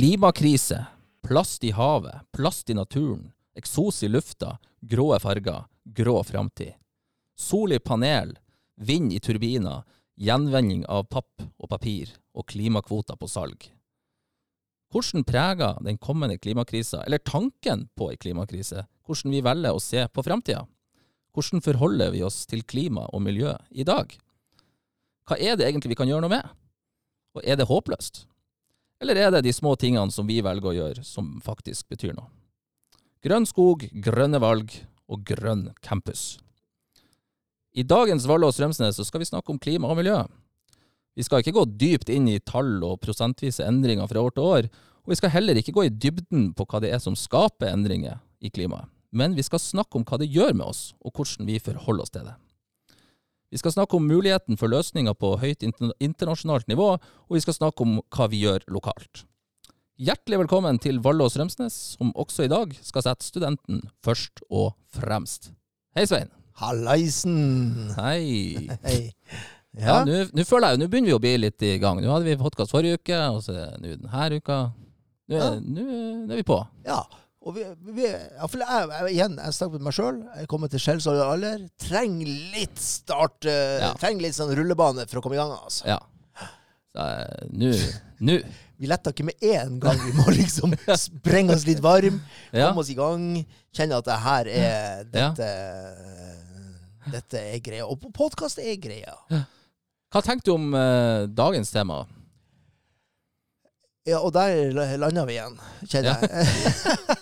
Klimakrise, plast i havet, plast i naturen, eksos i lufta, grå farger, grå framtid. Sol i panel, vind i turbiner, gjenvending av papp og papir og klimakvoter på salg. Hvordan preger den kommende klimakrisa, eller tanken på ei klimakrise, hvordan vi velger å se på framtida? Hvordan forholder vi oss til klima og miljø i dag? Hva er det egentlig vi kan gjøre noe med? Og er det håpløst? Eller er det de små tingene som vi velger å gjøre, som faktisk betyr noe? Grønn skog, grønne valg og grønn campus. I dagens Vallås Rømsnes skal vi snakke om klima og miljø. Vi skal ikke gå dypt inn i tall og prosentvise endringer fra år til år, og vi skal heller ikke gå i dybden på hva det er som skaper endringer i klimaet. Men vi skal snakke om hva det gjør med oss, og hvordan vi forholder oss til det. Vi skal snakke om muligheten for løsninger på høyt internasjonalt nivå, og vi skal snakke om hva vi gjør lokalt. Hjertelig velkommen til Vallås Rømsnes, som også i dag skal sette studenten først og fremst. Hei, Svein. Hallaisen. Hei. Hei. Ja, nå føler jeg jo, nå begynner vi å bli litt i gang. Nå hadde vi podkast forrige uke, og så er det nå denne uka. Nå er, Ja. er vi på. Ja. Og vi, vi, jeg, jeg, igjen, jeg snakker med meg sjøl. Jeg kommer til skjellsår alder. Trenger litt start eh, Ja. Trenger litt sånn rullebane for å komme i gang. altså. Ja. Eh, Nå Nå. Vi letter ikke med én gang. Vi må liksom sprenge oss litt varm, Ja. komme oss i gang. Kjenne at det her er Ja. Dette, dette er greia. Og podkast er greia. Hva tenker du om eh, dagens tema? Ja, og der landa vi igjen, kjenner jeg.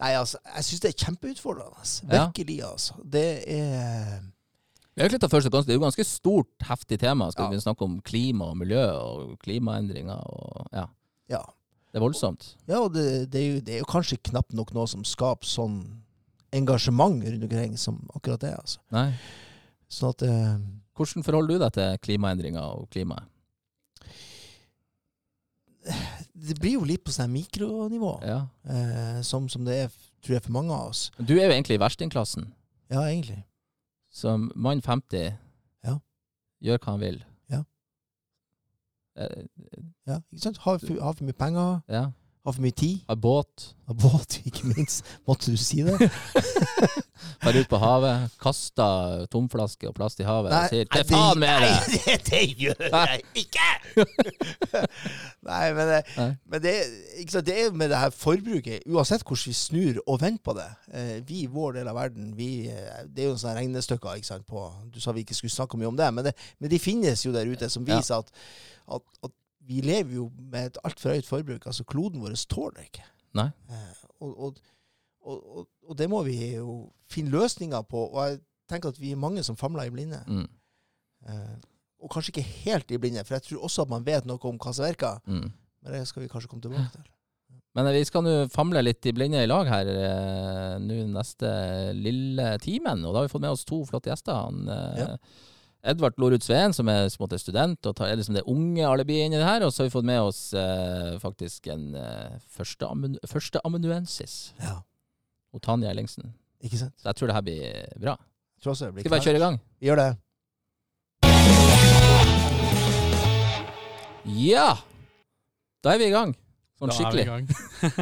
Nei, altså, jeg syns det er kjempeutfordrende. Virkelig, altså. Det er Vi har litt av Det er jo ganske stort, heftig tema. Skal vi snakke om klima og miljø og klimaendringer og Ja. Ja. Det er voldsomt. Ja, og det, det, er jo, det er jo kanskje knapt nok noe som skaper sånn engasjement rundt omkring som akkurat det. altså. Nei. Sånn at eh, Hvordan forholder du deg til klimaendringer og klimaet? Det blir jo litt på sånn mikronivå, Ja. eh, som, som det er, tror jeg, for mange av oss. Du er jo egentlig i verstingklassen. Ja, egentlig. Som mann 50 Ja. gjør hva han vil. Ja. Eh, Ja, ikke sant? Har for, har for mye penger, ja. Har for mye tid. Har båt. Har båt, ikke minst. Måtte du si det? Bare ut på havet. Kaster tomflaske og plast i havet og sier 'til nei, faen med Nei, det'! det, det gjør jeg ikke! nei, men, det, Nei. men det, ikke sant, det er med det her forbruket, uansett hvordan vi snur og vender på det. Eh, vi i vår del av verden, vi, eh, det er jo sånne regnestykker ikke sant, på Du sa vi ikke skulle snakke mye om det, men, det, men de finnes jo der ute som Ja. viser at, at, at vi lever jo med et altfor høyt forbruk. Altså kloden vår tåler det ikke. Nei. Eh, og, og, og, og, og det må vi jo finne løsninger på. Og jeg tenker at vi er mange som famler i blinde. Mm. Eh, og kanskje ikke helt i blinde, for jeg tror også at man vet noe om hva som virker. Mm. Men det skal vi kanskje komme tilbake til. Men eh, vi skal nå famle litt i blinde i lag her eh, nå neste lille timen. Og da har vi fått med oss to flotte gjester. Han, eh, Ja. Edvard Lorud Sveen, som er på en måte student og tar, er liksom det unge alibiet inni det her. Og så har vi fått med oss eh, faktisk en eh, første, amun, første amanuensis, Ja, og Tanja Ellingsen. ikke sant? Så jeg tror det her blir bra. Jeg tror også det blir Skal vi bare kjøre i gang? Vi gjør det. Ja! Da er vi i gang. Sånn Da er vi i gang.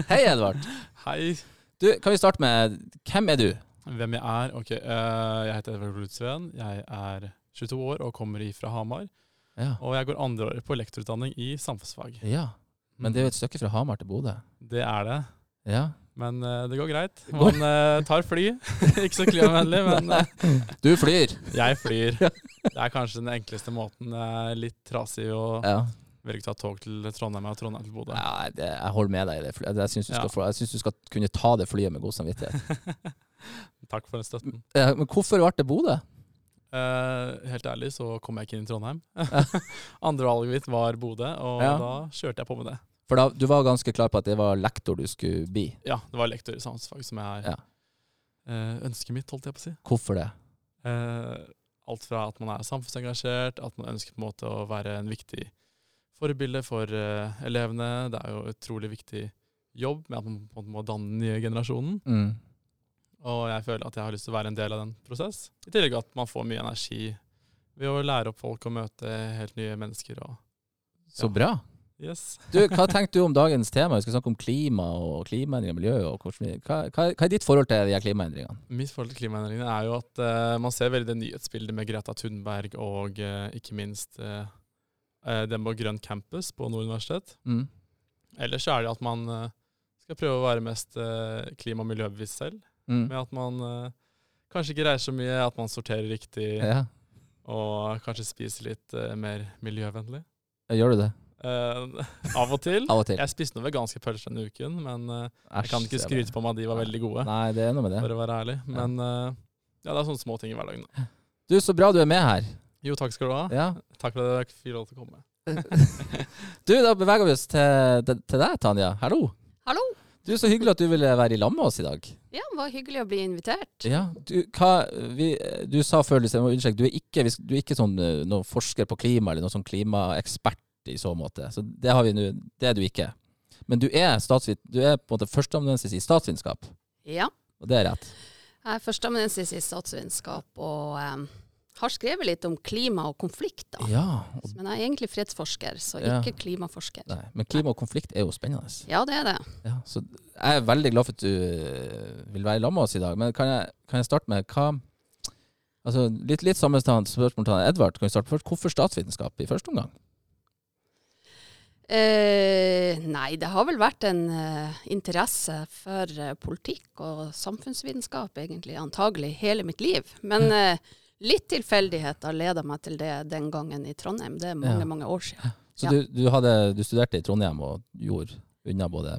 Hei, Edvard. Hei. Du, kan vi starte med Hvem er du? Hvem jeg er? Ok, uh, Jeg heter Edvard Lorud Sveen. Jeg er 22 år og kommer fra Hamar. Ja. Og jeg går andre året på lektorutdanning i samfunnsfag. ja. Men det er jo et stykke fra Hamar til Bodø. Det er det. Ja. Men uh, det går greit. Man uh, tar fly. Ikke så klimavennlig, men uh, Du flyr. jeg flyr. Det er kanskje den enkleste måten. Litt trasig å Ja. velge å ta tog til Trondheim og Trondheim til Bodø. Ja, det, jeg holder med deg i det. Jeg syns du, Ja. du skal kunne ta det flyet med god samvittighet. Takk for den støtten. Men hvorfor ble det Bodø? Eh, helt ærlig så kom jeg ikke inn i Trondheim. Andre valget mitt var Bodø, og Ja. da kjørte jeg på med det. For da, du var ganske klar på at det var lektor du skulle bli. Ja, det var lektor i samfunnsfag som er Ja. eh, ønsket mitt, holdt jeg på å si. Hvorfor det? Eh, alt fra at man er samfunnsengasjert, at man ønsker på en måte å være en viktig forbilde for elevene. Det er jo utrolig viktig jobb med at man på en måte må danne den nye generasjonen. Mm. Og jeg føler at jeg har lyst til å være en del av den prosess. I tillegg at man får mye energi ved å lære opp folk og møte helt nye mennesker. Og Så bra. Yes. Du, hva tenkte du om dagens tema? Vi skal snakke om klima og klimaendringer miljø. Og hvordan hva, hva, hva er ditt forhold til de klimaendringene? Mitt forhold til klimaendringene er jo at uh, man ser veldig det nyhetsbildet med Greta Thunberg og uh, ikke minst eh, den på Grønn campus på Nord universitet. Mm. Ellers er det at man skal prøve å være mest klima- og miljøbevisst selv. Mm. Med at man uh, kanskje ikke reiser så mye, at man sorterer riktig, Ja. og kanskje spiser litt uh, mer miljøvennlig. Gjør du det? Uh, av og til. Av og til? Jeg spiste noen veganske pølser denne uken, men eh, jeg kan ikke skryte på meg at de var veldig gode, Nei, det er noe med det. for å være ærlig. Men uh, ja, det er sånne små ting i hverdagen. da. Du, så bra du er med her. Jo, takk skal du ha. Ja. Takk for at jeg fikk lov til å komme. Du, da beveger vi oss til, til, til deg, Tanja. Hallo. Hallo. Du, Så hyggelig at du ville være i lag med oss i dag. Ja, det var hyggelig å bli invitert. Ja, Du, hva, vi, du sa før, må du er ikke, du er ikke sånn, eh, noen forsker på klima eller noen sånn klimaekspert i så måte. Så Det, har vi nå, det er du ikke. Men du er, statsvit, du er på en måte førsteamanuensis i statsvitenskap, Ja. og det er rett? Jeg er førsteamanuensis i statsvitenskap og em, har skrevet litt om klima og konflikt. da. Ja. Og, Men jeg er egentlig fredsforsker, så Ja. ikke klimaforsker. nei, men klima og konflikt er jo spennende. Ja, det er det. Ja, så jeg er veldig glad for at du eh, vil være sammen med oss i dag. Men kan jeg, kan jeg starte med hva Altså Litt, litt sammenstående spørsmål til Edvard. Kan vi starte først? Hvorfor statsvitenskap i første omgang? Eh, nei, det har vel vært en eh, interesse for eh, politikk og samfunnsvitenskap egentlig, antagelig hele mitt liv. Men eh, litt tilfeldigheter leda meg til det den gangen i Trondheim. Det er mange, Ja. mange år siden. Så Ja. du, du, hadde, du studerte i Trondheim og gjorde unna både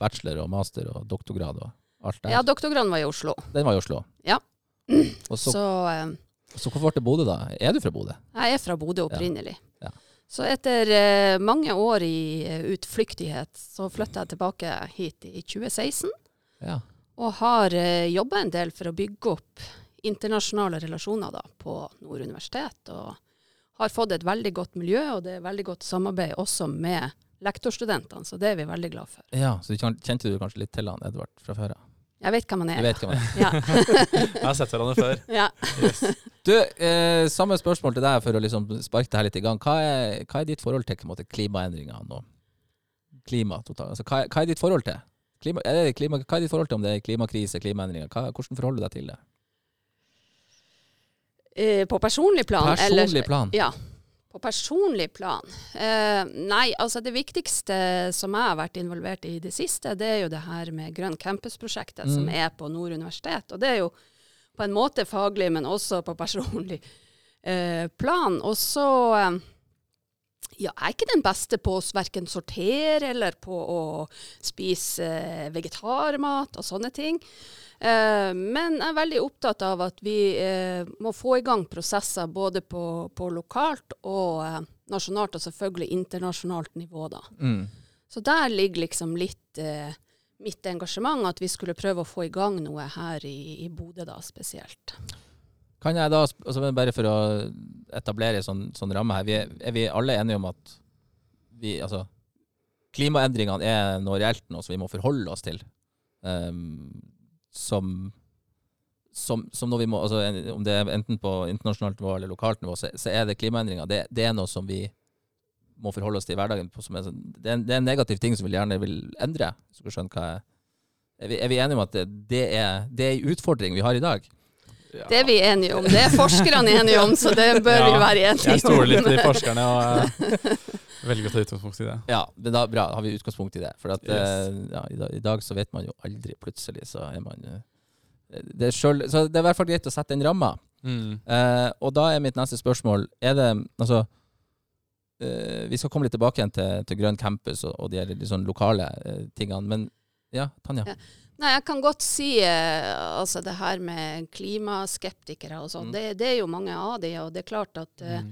bachelor og master og doktorgrad og alt der? Ja, doktorgraden var i Oslo. Den var i Oslo? Ja. Og så, Så eh, så hvorfor ble det Bodø, da? Er du fra Bodø? jeg er fra Bodø opprinnelig. Ja. Så etter eh, mange år i eh, utflyktighet, så flytta jeg tilbake hit i 2016. Ja. Og har uh, jobba en del for å bygge opp internasjonale relasjoner da, på Nord universitet. Og har fått et veldig godt miljø, og det er veldig godt samarbeid også med lektorstudentene. Så det er vi veldig glad for. ja. Så kjente du kanskje litt til han Edvard fra før av? Jeg vet hvem han er. er. vet hvem han er? Ja. Jeg har sett hverandre før. ja. Yes. Du, eh, samme spørsmål til deg for å liksom sparke det her litt i gang. Hva er, hva er ditt forhold til en måte, klimaendringene og klima totalt? Altså, hva, er, hva er ditt forhold til? Klima, er det klima, hva er ditt forhold til om det er klimakrise, klimaendringer? Hva, hvordan forholder du deg til det? Eh, på personlig plan? Personlig plan? Ja. På personlig plan? Eh, nei, altså det viktigste som jeg har vært involvert i i det siste, det er jo det her med Grønn campus-prosjektet som Mm. er på Nord universitet. Og det er jo på en måte faglig, men også på personlig eh, plan. Og så ja, jeg er ikke den beste på å verken sortere eller på å spise eh, vegetarmat og sånne ting. Eh, men jeg er veldig opptatt av at vi eh, må få i gang prosesser både på, på lokalt og eh, nasjonalt, og selvfølgelig internasjonalt nivå. da. Mm. Så der ligger liksom litt mitt engasjement, at vi skulle prøve å få i gang noe her i, i Bodø da spesielt. Kan jeg da, altså bare for å etablere en sånn, sånn ramme her, vi er, er vi alle enige om at vi, altså, klimaendringene er noe reelt nå som vi må forholde oss til? Um, som, som, som når vi må, altså, om det er enten på internasjonalt nivå eller lokalt nivå, så, så er det klimaendringer. Det, det er noe som vi må forholde oss til i hverdagen. Er, sånn- det, er en, det er en negativ ting som vi gjerne vil endre. Er, vi, er vi enige om at det, det er en utfordring vi har i dag? Ja. Det er vi enige om. Det er forskerne enige om, så det bør vi være enige om. Jeg stoler litt i forskerne og uh, velger å ta utgangspunkt i det. Ja, men da, bra, har vi utgangspunkt i det. For at, Yes. uh, ja, i, dag, i dag så vet man jo aldri. Plutselig så er man uh, det er selv, Så det er i hvert fall greit å sette den ramma. Mm. Eh, og da er mitt neste spørsmål Er det Altså eh, Vi skal komme litt tilbake igjen til, til Grønn campus og, og de sånn lokale tingene. Men ja, Tanja. Ja. Nei, jeg kan godt si eh, altså det her med klimaskeptikere og sånn. Mm. Det, det er jo mange av de, og det er klart at eh, Mm.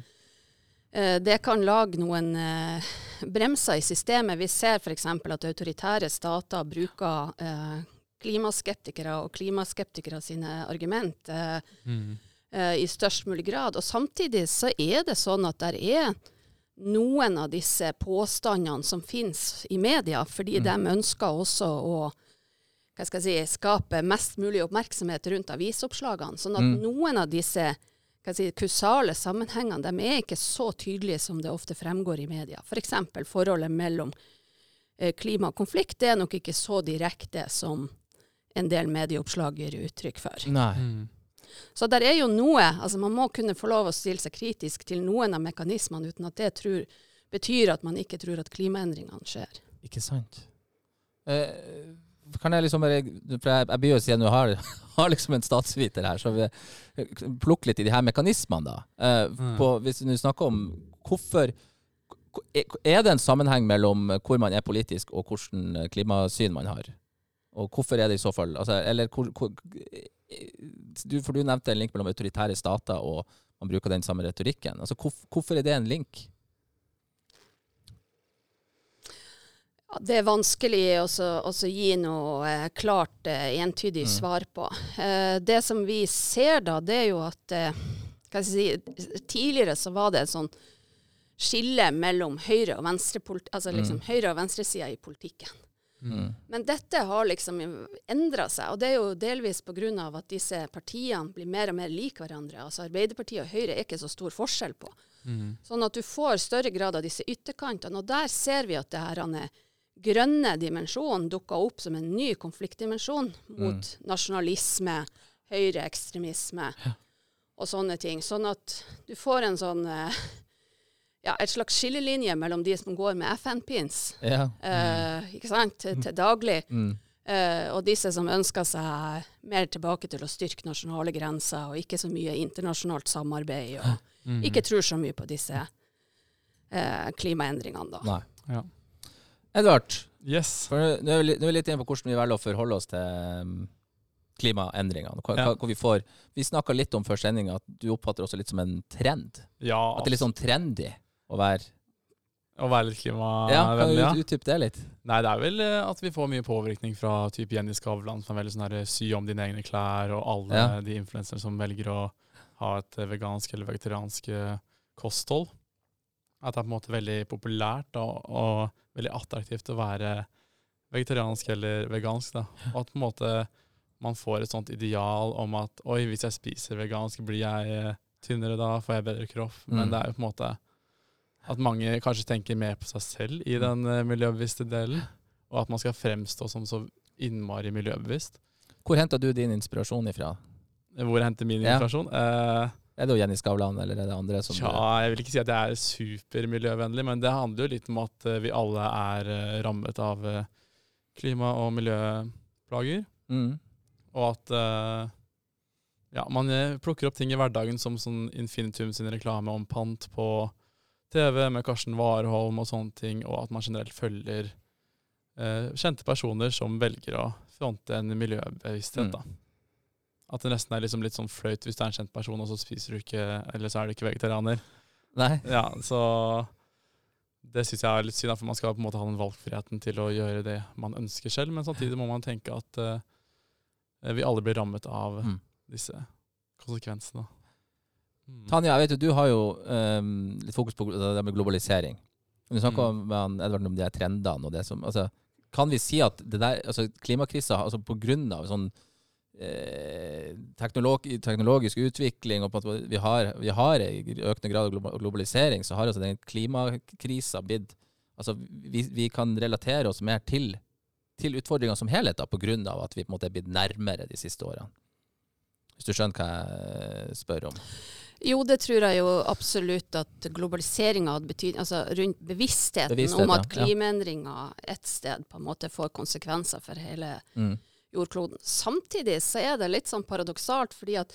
eh, det kan lage noen eh, bremser i systemet. Vi ser f.eks. at autoritære stater bruker eh, klimaskeptikere og klimaskeptikere sine argument Mm. i størst mulig grad. Og samtidig så er det sånn at der er noen av disse påstandene som finnes i media, fordi Mm. de ønsker også å hva skal jeg si, skape mest mulig oppmerksomhet rundt avisoppslagene. Sånn at Mm. noen av disse hva jeg si, kusale sammenhengene de er ikke så tydelige som det ofte fremgår i media. F.eks. For forholdet mellom eh, klima og konflikt det er nok ikke så direkte som en del medieoppslag gir uttrykk for. Nei. Mm. Så der er jo noe altså Man må kunne få lov å stille seg kritisk til noen av mekanismene uten at det tror, betyr at man ikke tror at klimaendringene skjer. Ikke sant. Eh, kan jeg liksom For jeg, jeg begynner å si at du har, har liksom en statsviter her, så vi plukker litt i de her mekanismene, da. Eh, Mm. på, hvis du snakker om hvorfor Er det en sammenheng mellom hvor man er politisk og hvilket klimasyn man har? Og hvorfor er det i så fall altså, Eller hvor, hvor du, For du nevnte en link mellom autoritære stater og man bruker den samme retorikken. Altså, hvor, hvorfor er det en link? Det er vanskelig å gi noe eh, klart, eh, entydig Mm. svar på. Eh, det som vi ser da, det er jo at eh, si, Tidligere så var det et sånn skille mellom høyre- og venstresida altså liksom Mm. høyre- og venstresida i politikken. Mm. Men dette har liksom endra seg, og det er jo delvis pga. at disse partiene blir mer og mer lik hverandre. Altså Arbeiderpartiet og Høyre er ikke så stor forskjell på. Mm. Sånn at du får større grad av disse ytterkantene. Og der ser vi at det her han er grønne dimensjonen dukka opp som en ny konfliktdimensjon mot nasjonalisme, høyreekstremisme og sånne ting. Sånn at du får en sånn eh, ja, et slags skillelinje mellom de som går med FN-pins, Ja. eh, ikke sant, til, til daglig, Mm. eh, og disse som ønsker seg mer tilbake til å styrke nasjonale grenser og ikke så mye internasjonalt samarbeid. og Mm. ikke tror så mye på disse eh, klimaendringene, da. Nei. Ja. Edvard, Yes. nå er vi litt, inne på hvordan vi velger å forholde oss til um, klimaendringene. Hva, Ja. hva vi får. Vi snakka litt om før sendinga at du oppfatter også litt som en trend. Ja, At det er litt sånn trendy å være å være litt klimavennlig, Ja, kan du utdype det litt? Nei, det er vel eh, at vi får mye påvirkning fra type Jenny Skavlan, som er veldig sånn her sy om dine egne klær, og alle Ja. de influenserne som velger å ha et eh, vegansk eller vegetariansk eh, kosthold. At det er på en måte veldig populært da, og veldig attraktivt å være vegetariansk eller vegansk. Da. Og at på en måte man får et sånt ideal om at oi, hvis jeg spiser vegansk, blir jeg eh, tynnere da, får jeg bedre kropp. Men Mm. det er jo på en måte at mange kanskje tenker mer på seg selv i den eh, miljøbevisste delen, og at man skal fremstå som så innmari miljøbevisst. Hvor henter du din inspirasjon ifra? Hvor jeg henter min Ja. inspirasjon? Eh, Er det jo Jenny Skavlan, eller er det andre som Tja, jeg vil ikke si at jeg er supermiljøvennlig, men det handler jo litt om at eh, vi alle er eh, rammet av eh, klima- og miljøplager. mm. Og at ja, man plukker opp ting i hverdagen som sånn Infinitum sin reklame om pant på TV med Karsten Warholm og sånne ting, og at man generelt følger eh, kjente personer som velger å fronte en miljøbevissthet. Mm. da. At det nesten er liksom litt sånn flaut hvis det er en kjent person, og så spiser du ikke, eller så er du ikke vegetarianer. Nei? Ja, så det syns jeg er litt synd, for man skal på en måte ha den valgfriheten til å gjøre det man ønsker selv, men samtidig må man tenke at uh, vi alle blir rammet av Mm. disse konsekvensene. Mm. Tanja, jeg vet jo, du har jo um, litt fokus på det med globalisering. Du snakka Mm. med Edvard om de trendene og det som altså, Kan vi si at det der, altså klimakrisa altså på grunn av sånn teknolog, teknologisk utvikling og på vi har, vi har i økende grad av globalisering, så har altså den klimakrisa blitt Altså vi, vi kan relatere oss mer til, til utfordringer som helhet da, av at vi på en måte er blitt nærmere de siste årene. Hvis du skjønner hva jeg spør om? Jo, det tror jeg jo absolutt at globaliseringa hadde betydning altså rundt bevisstheten bevisstheten om at ja. klimaendringer et sted på en måte får konsekvenser for hele Mm. Jordkloden. Samtidig så er det litt sånn paradoksalt, fordi at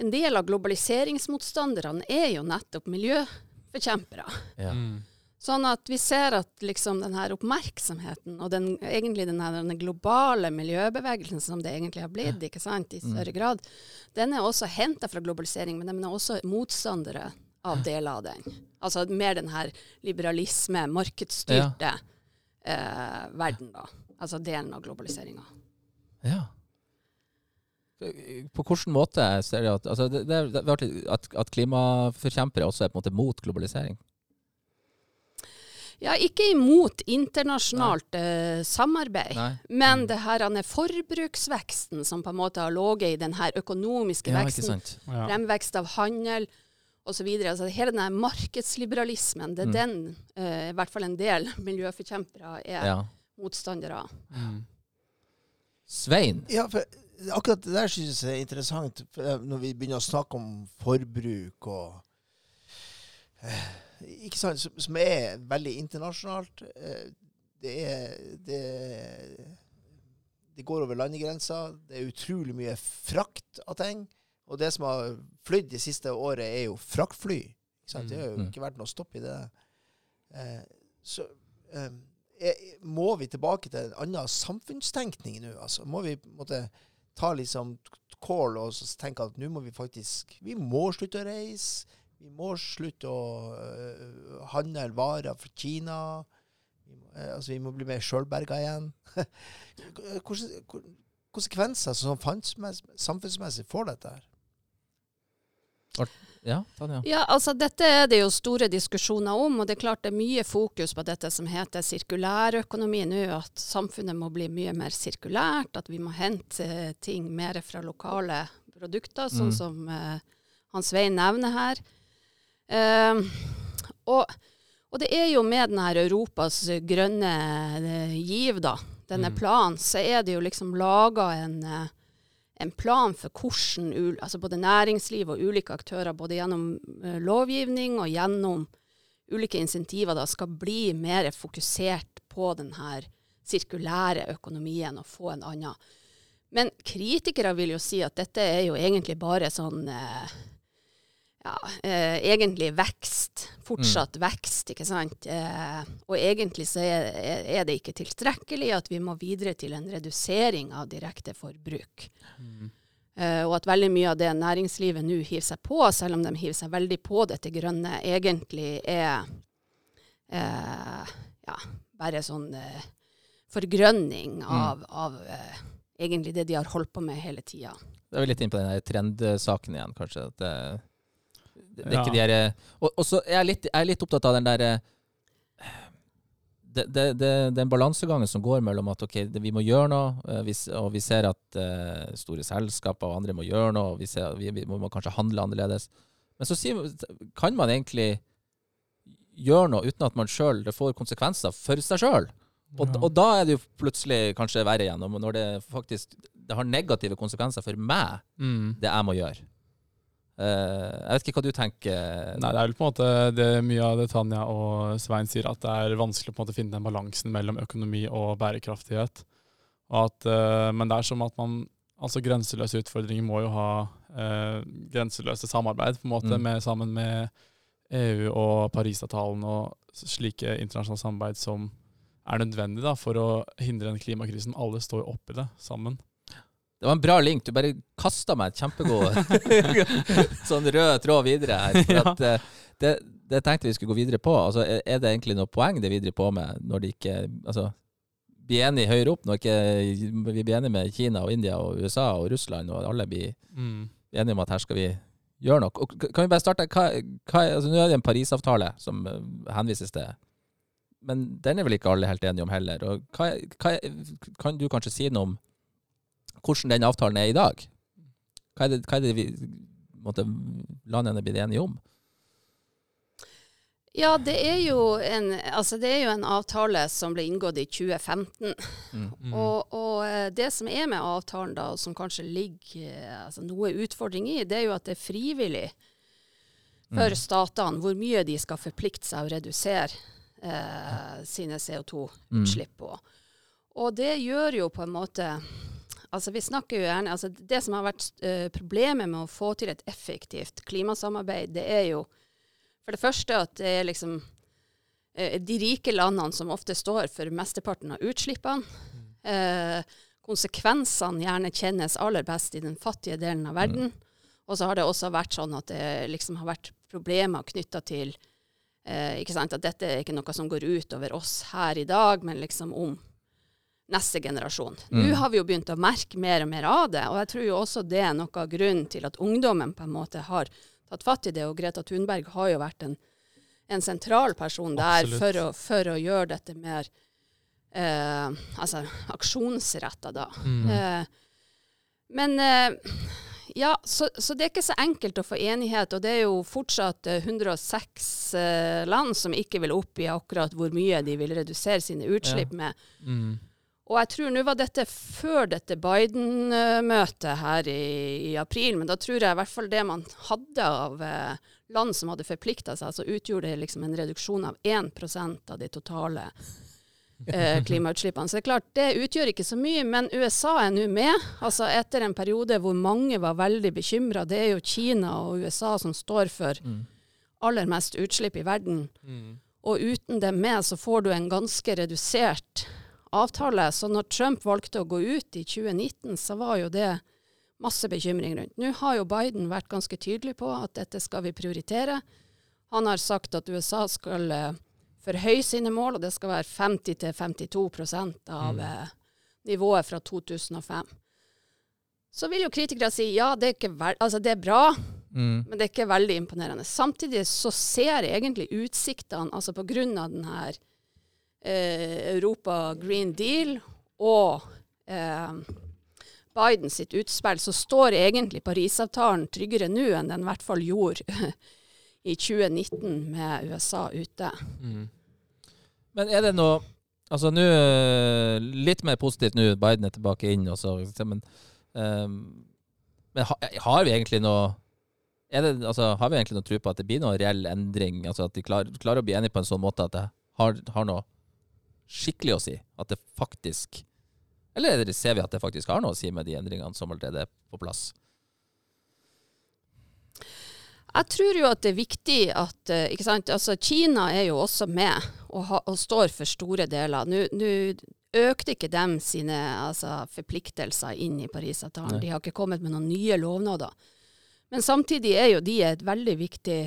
en del av globaliseringsmotstanderne er jo nettopp miljøforkjempere. Ja. Mm. Sånn at vi ser at liksom den her oppmerksomheten, og den, egentlig den her den globale miljøbevegelsen som det egentlig har blitt, ikke sant, i større grad, den er også henta fra globalisering, men de er også motstandere av deler av den. Altså mer den her liberalisme, markedsstyrte eh, verden, da. Altså delen av globaliseringa. Ja. På hvilken måte ser du at altså det, det, at, at klimaforkjempere også er på en måte mot globalisering? Ja, ikke imot internasjonalt uh, samarbeid, Nei. men det her er forbruksveksten som på en måte har ligget i den her økonomiske Ja, veksten. Ja. fremvekst av handel osv. Altså, hele denne markedsliberalismen, det er Mm. den uh, i hvert fall en del miljøforkjempere er Ja. motstandere av. Mm. Svein. Ja, for akkurat det der synes jeg er interessant. Når vi begynner å snakke om forbruk og eh, Ikke sant? Som, er veldig internasjonalt. Eh, det er det, det går over landegrenser. Det er utrolig mye frakt av ting. Og det som har flydd det siste året, er jo fraktfly. Det har jo Mm. ikke vært noe stopp i det. Eh, så eh, må vi tilbake til en annen samfunnstenkning nå? Altså, må vi måtte, ta liksom kål og tenke at nå må vi faktisk Vi må slutte å reise. Vi må slutte å uh, handle varer fra Kina. Vi må, uh, altså, vi må bli mer sjølberga igjen. Hvilke konsekvenser samfunnsmess- samfunnsmessig får dette her? Ja, Tanja. Ja, altså dette er det jo store diskusjoner om, og det er klart det er mye fokus på dette som heter sirkulærøkonomi nå, at samfunnet må bli mye mer sirkulært, at vi må hente eh, ting mer fra lokale produkter, sånn Mm. som uh, Hans Svein nevner her. Eh, og, og det er jo med denne Europas grønne uh, giv, da, denne Mm. planen, så er det jo liksom laga en eh, en plan for hvordan altså både næringsliv og ulike aktører, både gjennom eh, lovgivning og gjennom ulike insentiver, da, skal bli mer fokusert på denne sirkulære økonomien og få en annen. Men kritikere vil jo si at dette er jo egentlig bare sånn eh, ja, eh, egentlig vekst. Fortsatt vekst, ikke sant. Eh, og egentlig så er, er det ikke tilstrekkelig at vi må videre til en redusering av direkte forbruk. Mm. Eh, og at veldig mye av det næringslivet nå hiver seg på, selv om de hiver seg veldig på dette grønne, egentlig er eh, ja, bare sånn eh, forgrønning av, av eh, egentlig det de har holdt på med hele tida. Da er vi litt inne på den trendsaken igjen, kanskje. At det, det, det er ikke de her eh, Og, og så er jeg litt, jeg er litt opptatt av den derre det, det, det, den balansegangen som går mellom at ok, vi må gjøre noe, eh, vi, og vi ser at eh, store selskaper og andre må gjøre noe, og vi, ser, vi, vi må kanskje handle annerledes. Men så kan man egentlig gjøre noe uten at man sjøl Det får konsekvenser for seg sjøl. Og, Ja. og da er det jo plutselig kanskje verre igjen, når det faktisk det har negative konsekvenser for meg, Mm. det jeg må gjøre. Eh, jeg vet ikke hva du tenker. Nei, det er vel på en måte det mye av det Tanja og Svein sier, at det er vanskelig å finne den balansen mellom økonomi og bærekraftighet. Og at, eh, men det er som at man Altså grenseløse utfordringer må jo ha eh, grenseløse samarbeid, på en måte, Mm. med, sammen med EU og Parisavtalen og slike internasjonale samarbeid som er nødvendig da, for å hindre den klimakrisen. Alle står oppi det sammen. Det var en bra link. Du bare kasta meg et kjempegod sånn rød tråd videre her. For Ja. at, eh, det, det tenkte vi skulle gå videre på. Altså, er, det egentlig noe poeng det er videre på med, når de ikke altså, blir enige høyere opp? Når ikke vi blir enige med Kina og India og USA og Russland, og alle blir Mm. enige om at her skal vi gjøre noe. Og kan vi bare starte? Hva, hva, altså, nå er det en Parisavtale som eh, henvises til. Men den er vel ikke alle helt enige om heller. Og hva, hva, kan du kanskje si noe om hvordan den avtalen er i dag? Hva er det, hva er det vi måtte, landene blir enige om? Ja, det er, jo en, altså det er jo en avtale som ble inngått i 2015. Mm. Og, og eh, det som er med avtalen, da, og som kanskje ligger eh, altså noe utfordring i, det er jo at det er frivillig for Mm. statene hvor mye de skal forplikte seg å redusere eh, sine CO2-utslipp på. Og det gjør jo på en måte Altså Vi snakker jo gjerne altså Det som har vært uh, problemet med å få til et effektivt klimasamarbeid, det er jo for det første at det er liksom uh, de rike landene som ofte står for mesteparten av utslippene. Uh, konsekvensene gjerne kjennes aller best i den fattige delen av verden. Og så har det også vært sånn at det liksom har vært problemer knytta til eh, ikke sant, At dette er ikke noe som går ut over oss her i dag, men liksom om neste generasjon. Mm. Nå har vi jo begynt å merke mer og mer av det, og jeg tror jo også det er noe av grunnen til at ungdommen på en måte har tatt fatt i det. Og Greta Thunberg har jo vært en, en sentral person der for å, for å gjøre dette mer eh, altså, aksjonsretta, da. Mm. Eh, men eh, ja, så, så det er ikke så enkelt å få enighet, og det er jo fortsatt eh, 106 eh, land som ikke vil oppgi akkurat hvor mye de vil redusere sine utslipp med. Mm. Og jeg tror nå var dette før dette Biden-møtet her i, i april, men da tror jeg i hvert fall det man hadde av eh, land som hadde forplikta seg, så utgjorde det liksom en reduksjon av 1% av de totale eh, klimautslippene. Så det er klart, det utgjør ikke så mye, men USA er nå med. Altså etter en periode hvor mange var veldig bekymra. Det er jo Kina og USA som står for Mm. aller mest utslipp i verden. Mm. Og uten dem med, så får du en ganske redusert avtale. Så når Trump valgte å gå ut i 2019, så var jo det masse bekymring rundt. Nå har jo Biden vært ganske tydelig på at dette skal vi prioritere. Han har sagt at USA skal eh, forhøye sine mål, og det skal være 50-52% av Mm. eh, nivået fra 2005. Så vil jo kritikere si ja, det er, altså det er bra, Mm. men det er ikke veldig imponerende. Samtidig så ser jeg egentlig utsiktene, altså på grunn av den her eh, Europa Green Deal og eh, Biden sitt utspill, så står egentlig Parisavtalen tryggere nå enn den i hvert fall gjorde i 2019 med USA ute. Mm. Men er det noe Altså nå eh, Litt mer positivt nå, Biden er tilbake inn, også, men, um, men ha, har vi egentlig noe det, altså, Har vi egentlig noe tro på at det blir noen reell endring? Altså At de klar, klarer å bli enige på en sånn måte at det har, har noe skikkelig å si? At det faktisk Eller er ser vi at det faktisk har noe å si med de endringene som allerede er på plass? Jeg tror jo at det er viktig at eh, ikke sant? Altså, Kina er jo også med og, ha, og står for store deler. Nå nå økte ikke dem sine altså, forpliktelser inn i Parisavtalen. Nei. De har ikke kommet med noen nye lovnader. Men samtidig er jo de et veldig viktig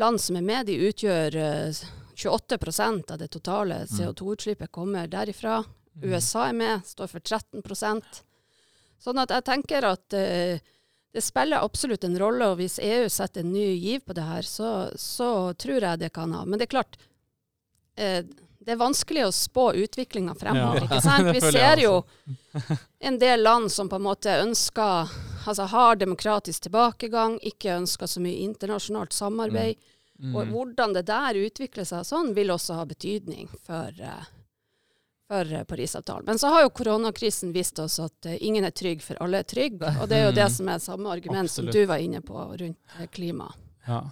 land som er med. De utgjør eh, 28% av det totale CO2-utslippet kommer derifra. USA er med, står for 13% Sånn at jeg tenker at uh, det spiller absolutt en rolle, og hvis EU setter en ny giv på det her, så, så tror jeg det kan ha. Men det er klart, uh, det er vanskelig å spå utviklinga fremover. Ja. ikke sant? Vi ser jo en del land som på en måte ønsker Altså har demokratisk tilbakegang, ikke ønsker så mye internasjonalt samarbeid. Mm. Og hvordan det der utvikler seg sånn, vil også ha betydning for, eh, for eh, Parisavtalen. Men så har jo koronakrisen vist oss at eh, ingen er trygg for alle er trygg. Og det er jo det Mm. som er samme argument Absolutt. som du var inne på rundt klima. Ja.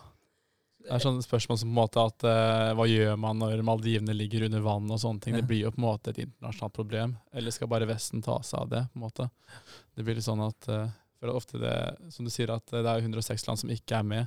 Det er sånne spørsmål som på en måte at uh, hva gjør man når Maldivene ligger under vann og sånne ting. Ja. Det blir jo på en måte et internasjonalt problem. Eller skal bare Vesten ta seg av det? på en måte. Det blir litt sånn at uh, for det er ofte det, som du sier, at det er 106 land som ikke er med.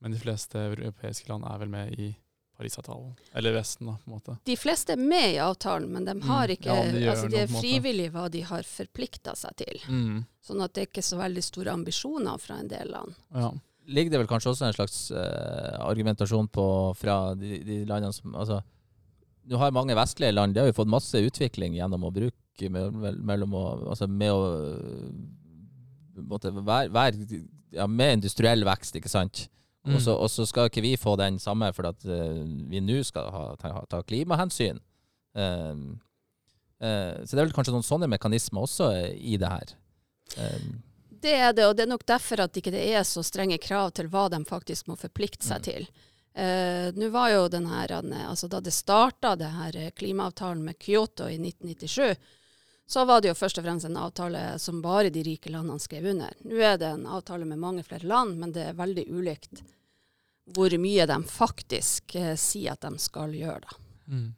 Men de fleste europeiske land er vel med i Parisavtalen. Eller Vesten, da, på en måte. De fleste er med i avtalen, men de har Mm. ikke Ja, de altså De er frivillig frivillige hva de har forplikta seg til. Mm. Sånn at det er ikke så veldig store ambisjoner fra en del land. Ja. ligger det vel kanskje også en slags uh, argumentasjon på fra de, de landene som Altså, du har mange vestlige land, de har jo fått masse utvikling gjennom å bruke me- mellom å Altså med å måtte være, være ja, med industriell vekst, ikke sant? Mm. Og så- skal ikke vi få den samme for at eh, vi nå skal ha, ta, ta klimahensyn. Um, uh, så det er vel kanskje noen sånne mekanismer også eh, i det her. Um, Det er det, og det er nok derfor at ikke det er så strenge krav til hva de faktisk må forplikte seg Mm. til. Uh, Nå var jo den her, altså Da det starta det her klimaavtalen med Kyoto i 1997, så var det jo først og fremst en avtale som bare de rike landene skrev under. Nå er det en avtale med mange flere land, men det er veldig ulikt hvor mye de faktisk eh, sier at de skal gjøre. da. Mm.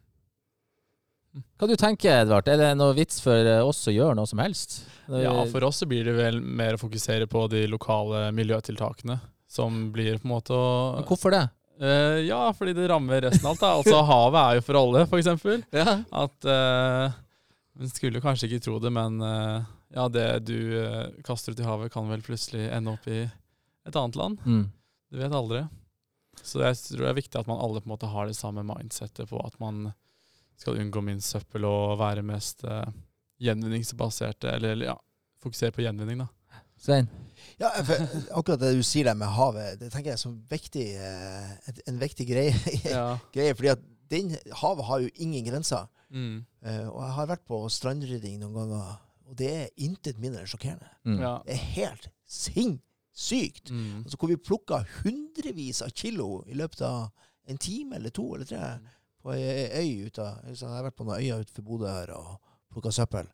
Hva du tenker Edvard? Er det noe vits for eh, oss å gjøre noe som helst? Når Ja, for oss så blir det vel mer å fokusere på de lokale miljøtiltakene. Som blir på en måte å Men Hvorfor det? Uh, ja, fordi det rammer resten av alt. Da. Altså havet er jo for alle, eksempel. Ja. At uh, Man skulle kanskje ikke tro det, men eh, ja, det du eh, kaster ut i havet, kan vel plutselig ende opp i et annet land. Mm. Du vet aldri. Så jeg tror det er viktig at man alle på en måte har det samme mindsettet på at man skal unngå minst søppel og være mest uh, gjenvinningsbaserte, eller, eller ja, fokusere på gjenvinning, da. Svein? Ja, for akkurat det du sier der med havet, det tenker jeg er så viktig, en viktig greie. Ja. greie fordi at den, havet har jo ingen grenser. Mm. Uh, og jeg har vært på strandrydding noen ganger, og det er intet mindre enn sjokkerende. Mm. ja. Det er helt sinnssykt. Mm. Altså, hvor vi plukka hundrevis av kilo i løpet av en time eller to eller tre på ei øy ute av så Jeg har vært på noen øyer utenfor Bodø her og plukka søppel.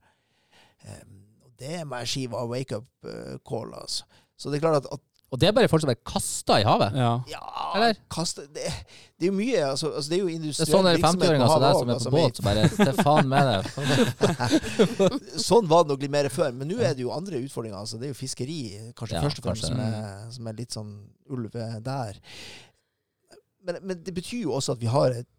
Um, og det må jeg si var wake up eh, call, altså. Så det er klart at, at Og det er bare folk som er kasta i havet? Ja. ja, Eller? kaste, det, det er jo mye altså, altså, Det er jo Det er sånn sånne 50-åringer som deg som er på altså, båt, som bare Til faen med det. sånn var det nok litt mer før. Men nå er det jo andre utfordringer. Altså, det er jo fiskeri kanskje Ja, først og fremst som er, som er litt sånn ulv der. Men, men det betyr jo også at vi har et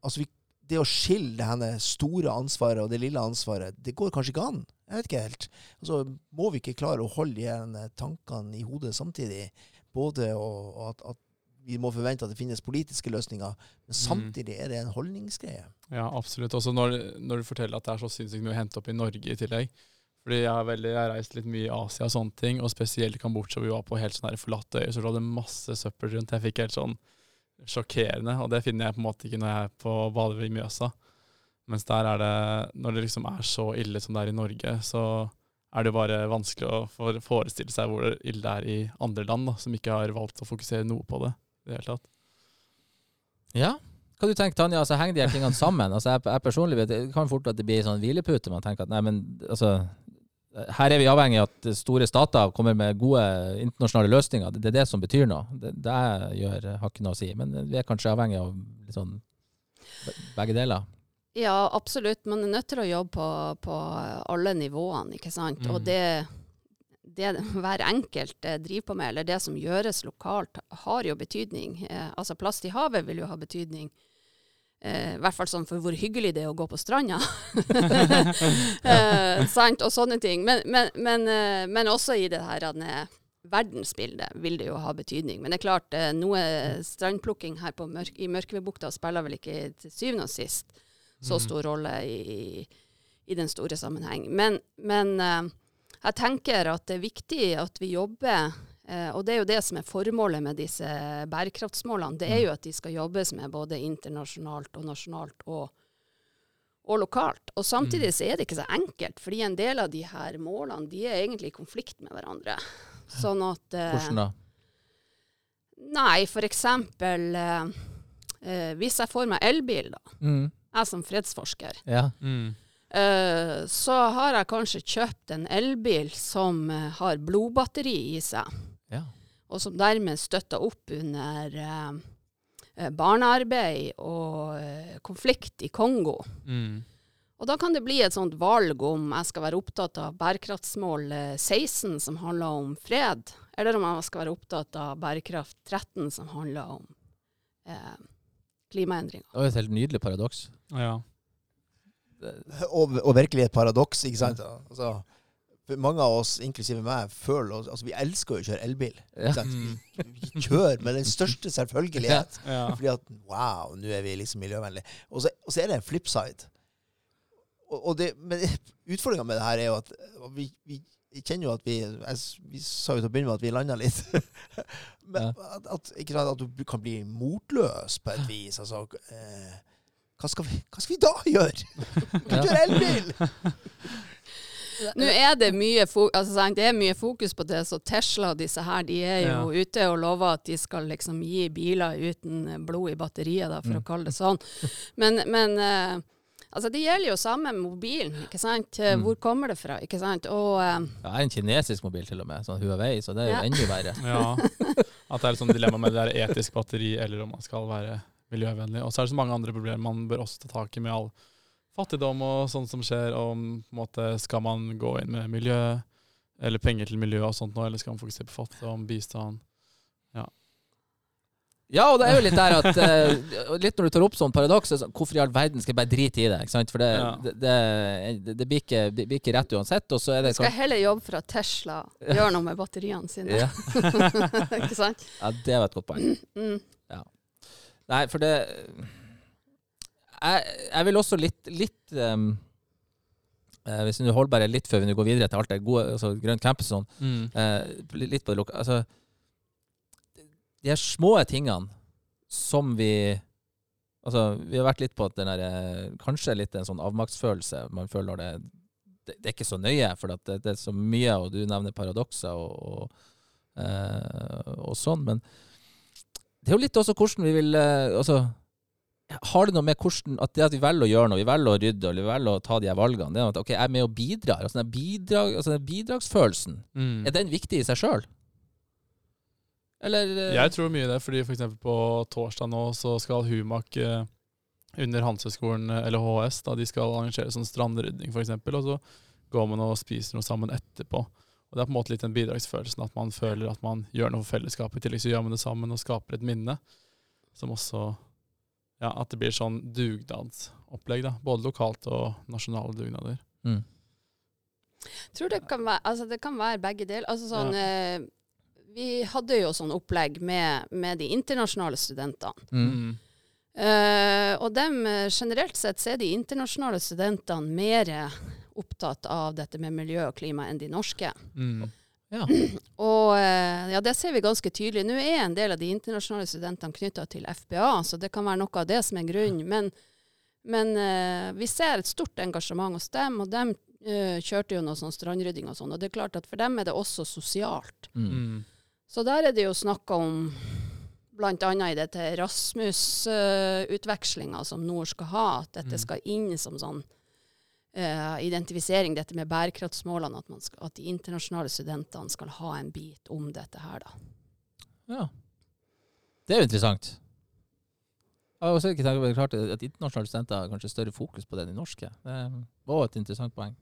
Altså vi, det å skille det store ansvaret og det lille ansvaret, det går kanskje ikke an. Jeg vet ikke helt. Altså, må vi ikke klare å holde igjen tankene i hodet samtidig? Både og, og at, at vi må forvente at det finnes politiske løsninger, men samtidig er det en holdningsgreie. Ja, absolutt. Også når, når du forteller at det er så sinnssykt mye å hente opp i Norge i tillegg. Fordi jeg har, veldig, jeg har reist litt mye i Asia og sånne ting, og spesielt Kambodsja, hvor vi var på helt sånn forlatte øyer, så lå det masse søppel rundt. Jeg fikk helt sånn sjokkerende, og det finner jeg på en måte ikke når jeg er på bader i Mjøsa. Mens der er det, når det liksom er så ille som det er i Norge, så er det jo bare vanskelig å forestille seg hvor ille det er i andre land, da, som ikke har valgt å fokusere noe på det i det hele tatt. Ja. Hva du tenker Tanja? Altså, henger de her tingene sammen? Altså, jeg, jeg personlig vet, Det kan fort at det blir sånn hvilepute. Man tenker at nei, men altså her er vi avhengig av at store stater kommer med gode internasjonale løsninger. Det, det er det som betyr noe. Det, det gjør, har ikke noe å si. Men vi er kanskje avhengig av litt sånn begge deler. Ja, absolutt. Man er nødt til å jobbe på, på alle nivåene, ikke sant. Og Mm. det, det hver enkelt eh, driver på med, eller det som gjøres lokalt, har jo betydning. Eh, altså plast i havet vil jo ha betydning. Eh, I hvert fall sånn for hvor hyggelig det er å gå på stranda. eh, sant? Og sånne ting. Men, men, men, eh, men også i det her verdensbildet vil det jo ha betydning. Men det er klart, eh, noe strandplukking her på mørk, i Mørkvedbukta spiller vel ikke til syvende og sist så Mhm. stor rolle i, i den store sammenheng. Men, men eh, jeg tenker at det er viktig at vi jobber, eh, og det er jo det som er formålet med disse bærekraftsmålene. Det er jo at de skal jobbes med både internasjonalt og nasjonalt og, og lokalt. Og samtidig så er det ikke så enkelt, fordi en del av de her målene de er egentlig i konflikt med hverandre. Sånn at eh, Hvordan da? Nei, for eksempel eh, Hvis jeg får meg elbil, da. Mm. Jeg som fredsforsker. Ja. Mm. Eh, så har jeg kanskje kjøpt en elbil som eh, har blodbatteri i seg, ja. og som dermed støtter opp under eh, barnearbeid og konflikt i Kongo. Mm. Og da kan det bli et sånt valg om jeg skal være opptatt av bærekraftsmål eh, 16, som handler om fred, eller om jeg skal være opptatt av bærekraft 13, som handler om eh, klimaendringer. Det var et helt nydelig paradoks. Ja. og, og virkelig et paradoks, ikke sant? Altså, mange av oss, inklusive meg, føler oss Altså, vi elsker jo å kjøre elbil. Ja. Ikke sant? Mm. Vi kjører med den største selvfølgelighet. ja. Fordi at wow, nå er vi liksom miljøvennlige. Og så, og så er det en flipside. Og, og det, men utfordringa med det her er jo at vi, vi kjenner jo at vi jeg, Vi sa jo til å begynne med at vi landa litt. Men at, at, ikke sant, at du kan bli motløs på et vis. Altså eh, hva, skal vi, hva skal vi da gjøre? Vi kan kjøre elbil! Nå er det mye, fo altså, sant, det er mye fokus på det, så Tesla og disse her, de er jo ute og lover at de skal liksom gi biler uten blod i batteriet, da, for Mm. å kalle det sånn. Men, men eh, altså, det gjelder jo samme med mobilen, ikke sant. Eh, Mm. Hvor kommer det fra, ikke sant. Og eh, Jeg har en kinesisk mobil til og med, sånn Huawei, så det er jo Ja. enda verre. Ja. At det er et sånt dilemma med det der etisk batteri, eller om man skal være miljøvennlig. Og så er det så mange andre problemer man bør også ta tak i med all fattigdom og sånt som skjer. Og om, på en måte, skal man gå inn med miljø, eller penger til miljø og sånt nå, eller skal man fokusere på fattigdom, bistand? Ja, og det er jo litt der at uh, Litt når du tar opp sånn paradoks, så hvorfor i all verden skal jeg bare drite i det? ikke sant? For det, Ja. det, det, det, blir ikke, blir ikke rett uansett. Og så er det skal jeg heller jobbe for at Tesla gjør noe med batteriene sine. ja, ikke sant. ja, det var et godt poeng. Mm. Nei, for det jeg, jeg vil også litt, litt um, uh, Hvis du holder bare litt før vi går videre til alt det gode, altså Grønn campus og sånn, Mm. uh, litt på det lokale Altså, de her små tingene som vi Altså, vi har vært litt på at den der, eh, Kanskje litt en sånn avmaktsfølelse man føler når det Det, det er ikke så nøye, for at det, det er så mye, og du nevner paradokser og, og, eh, og sånn, men det er jo litt også hvordan vi vil eh, Altså har det noe med hvordan, at det at vi velger å gjøre noe, vi velger å rydde eller vi velger å ta de her valgene, det er at ok, jeg er med og bidrar. Altså den, bidrag, altså den bidragsfølelsen, Mm. er den viktig i seg sjøl? Eller eh, Jeg tror mye det, fordi f.eks. på torsdag nå så skal Humak eh, under Handelshøyskolen, eh, eller HS, da de skal arrangere sånn strandrydding f.eks., og så går man og spiser noe sammen etterpå. Og Det er på en måte litt den bidragsfølelsen, at man føler at man gjør noe for fellesskapet. I tillegg så gjør man det sammen og skaper et minne, som også Ja, at det blir sånn dugnadsopplegg, da. Både lokalt og nasjonale dugnader. mm. Tror det kan være, altså det kan være begge deler. Altså sånn, eh, vi hadde jo sånn opplegg med, med de internasjonale studentene. Mm. Uh, og dem, eh, generelt sett så er de internasjonale studentene mer opptatt av dette med miljø og klima enn de norske. Mm. Ja. Og eh, ja, det ser vi ganske tydelig. Nå er en del av de internasjonale studentene knytta til FBA, så det kan være noe av det som er grunnen. Men, men uh, vi ser et stort engasjement hos dem, og de eh, kjørte jo noe sånn strandrydding og sånn. Og det er klart at for dem er det også sosialt. Mm. Så der er det jo snakka om bl.a. i dette Erasmus-utvekslinga som Nord skal ha, at dette Mm. skal inn som sånn uh, identifisering, dette med bærekraftsmålene, at, man skal, at de internasjonale studentene skal ha en bit om dette her, da. ja. Det er jo interessant. Jeg har også ikke tenkt, på- klart at internasjonale studenter har kanskje større fokus på det enn de norske. Det var et interessant poeng.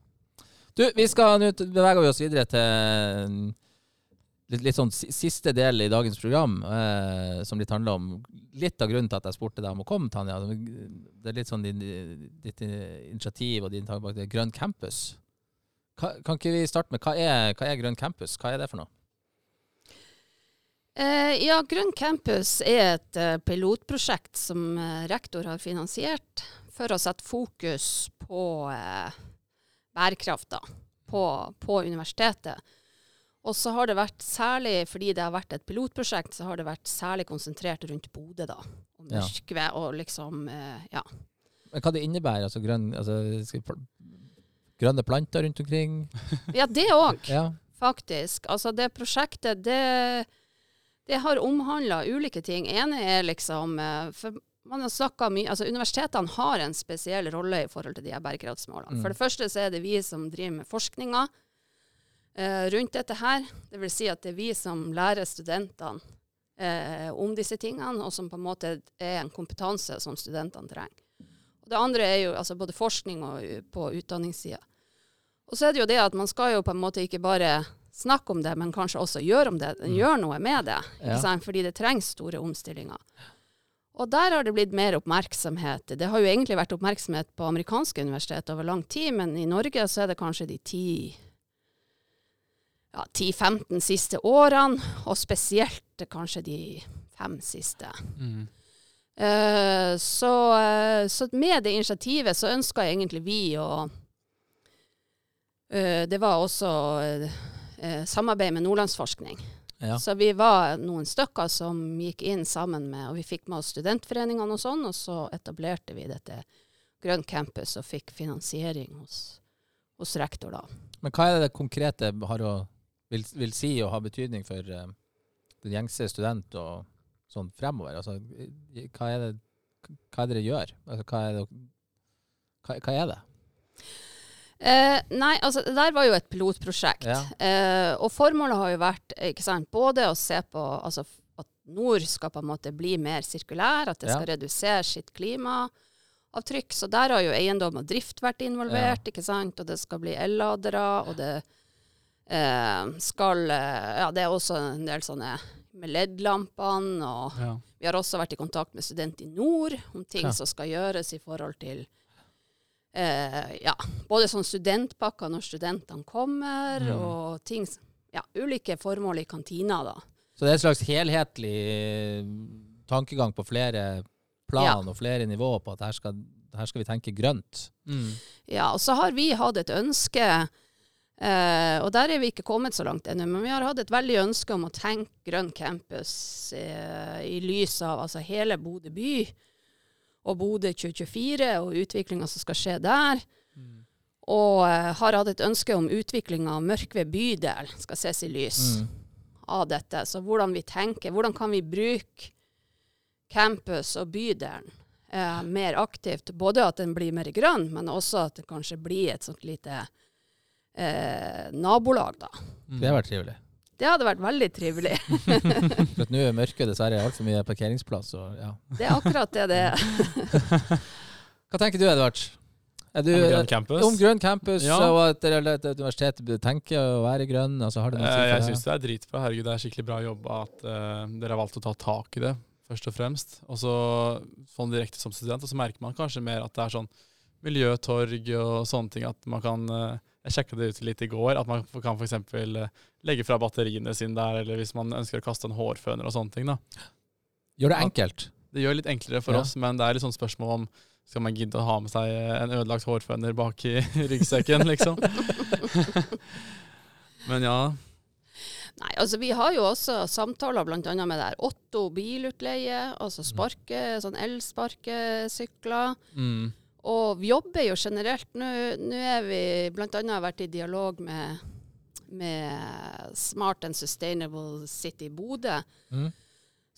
Du, vi skal nå bevege oss videre til litt, litt sånn siste del i dagens program, eh, som litt handler om litt av grunnen til at jeg spurte deg om å komme, Tanja. Det er litt sånn din, ditt initiativ og din tanke bak det. Grønn campus. Ka- Kan ikke vi starte med hva er, hva er Grønn campus? Hva er det for noe? Eh, ja, Grønn campus er et eh, pilotprosjekt som eh, rektor har finansiert for å sette fokus på eh, bærekrafta på, på universitetet. Og så har det vært særlig, fordi det har vært et pilotprosjekt, så har det vært særlig konsentrert rundt Bodø da. Og. Mørkved og liksom, eh, ja. Men hva det innebærer? Altså, grønn, altså grønne planter rundt omkring? Ja, det òg. Ja. faktisk. Altså det prosjektet, det, det har omhandla ulike ting. ene er liksom eh, for man har snakket mye, altså Universitetene har en spesiell rolle i forhold til de her bærekraftsmålene. Mm. For det første så er det vi som driver med forskninga eh, rundt dette her. Det vil si at det er vi som lærer studentene eh, om disse tingene, og som på en måte er en kompetanse som studentene trenger. Og det andre er jo altså både forskning og på utdanningssida. Og så er det jo det at man skal jo på en måte ikke bare snakke om det, men kanskje også gjøre, om det, gjøre noe med det. Ja. Fordi det trengs store omstillinger. Og der har det blitt mer oppmerksomhet. Det har jo egentlig vært oppmerksomhet på amerikanske universiteter over lang tid, men i Norge så er det kanskje de ti ja, 10-15 siste årene, og spesielt kanskje de fem siste. Mm. Eh, så, eh, så med det initiativet så ønska egentlig vi å eh, Det var også samarbeid med Nordlandsforskning. Ja. Så vi var noen stykker som gikk inn sammen med Og vi fikk med oss studentforeningene og sånn, og så etablerte vi dette Grønn campus og fikk finansiering hos, hos rektor, da. Men hva er det det konkrete har å, vil, vil si og ha betydning for uh, den gjengse student og sånn fremover? Altså, hva er det, hva er det dere gjør? Altså, hva, er det, hva, hva er det? Eh, nei, altså det der var jo et pilotprosjekt. Ja. Eh, og formålet har jo vært ikke sant, både å se på altså, at nord skal på en måte bli mer sirkulær, at det Ja. skal redusere sitt klimaavtrykk. Så der har jo eiendom og drift vært involvert, ikke sant. Og det skal bli elladere, og det skal eh, Ja, det er også en del sånne med LED-lampene, og Ja. vi har også vært i kontakt med Student i Nord om ting Ja. som skal gjøres i forhold til eh, ja, både sånn studentpakker når studentene kommer, Mm. og ting Ja, ulike formål i kantina, da. Så det er en slags helhetlig tankegang på flere plan Ja. og flere nivåer på at her skal her skal vi tenke grønt. Mm. Ja, og så har vi hatt et ønske, eh, og der er vi ikke kommet så langt ennå, men vi har hatt et veldig ønske om å tenke grønn campus eh, i lys av altså hele Bodø by og Bodø 2024 og utviklinga som skal skje der. Mm. Og eh, har hatt et ønske om utviklinga av Mørkved bydel skal ses i lys Mm. av dette. Så hvordan vi tenker, hvordan kan vi bruke campus og bydelen eh, mer aktivt. Både at den blir mer grønn, men også at det kanskje blir et sånt lite eh, nabolag, da. Mm. Det hadde vært trivelig. Det hadde vært veldig trivelig. For at nå er mørket dessverre altfor mye parkeringsplass. Og, ja. Det er akkurat det det er. Hva tenker du, Edvard? Er du, Om Grønn campus? Om grønn campus Ja. og at et, et universitet tenker tenke å være grønn? Altså, har det noe Eh, Jeg det? syns det er dritbra. Herregud, det er skikkelig bra jobba at uh, dere har valgt å ta tak i det, først og fremst. Og så sånn direkte som student, og så merker man kanskje mer at det er sånn miljøtorg og sånne ting. At man kan eh, Jeg sjekka det ut litt i går. At man kan f.eks. legge fra batteriene sine der, eller hvis man ønsker å kaste en hårføner og sånne ting. da. Gjør det enkelt. Det gjør det litt enklere for Ja. oss, men det er litt sånn spørsmål om skal man gidde å ha med seg en ødelagt hårføner bak i ryggsekken, liksom. men ja. Nei, altså vi har jo også samtaler bl.a. med det her Otto bilutleie, altså sparke, sånn elsparkesykler. Mm. Og vi jobber jo generelt. Nå nå er vi bl.a. vært i dialog med, med Smart and Sustainable City Bodø. Mm.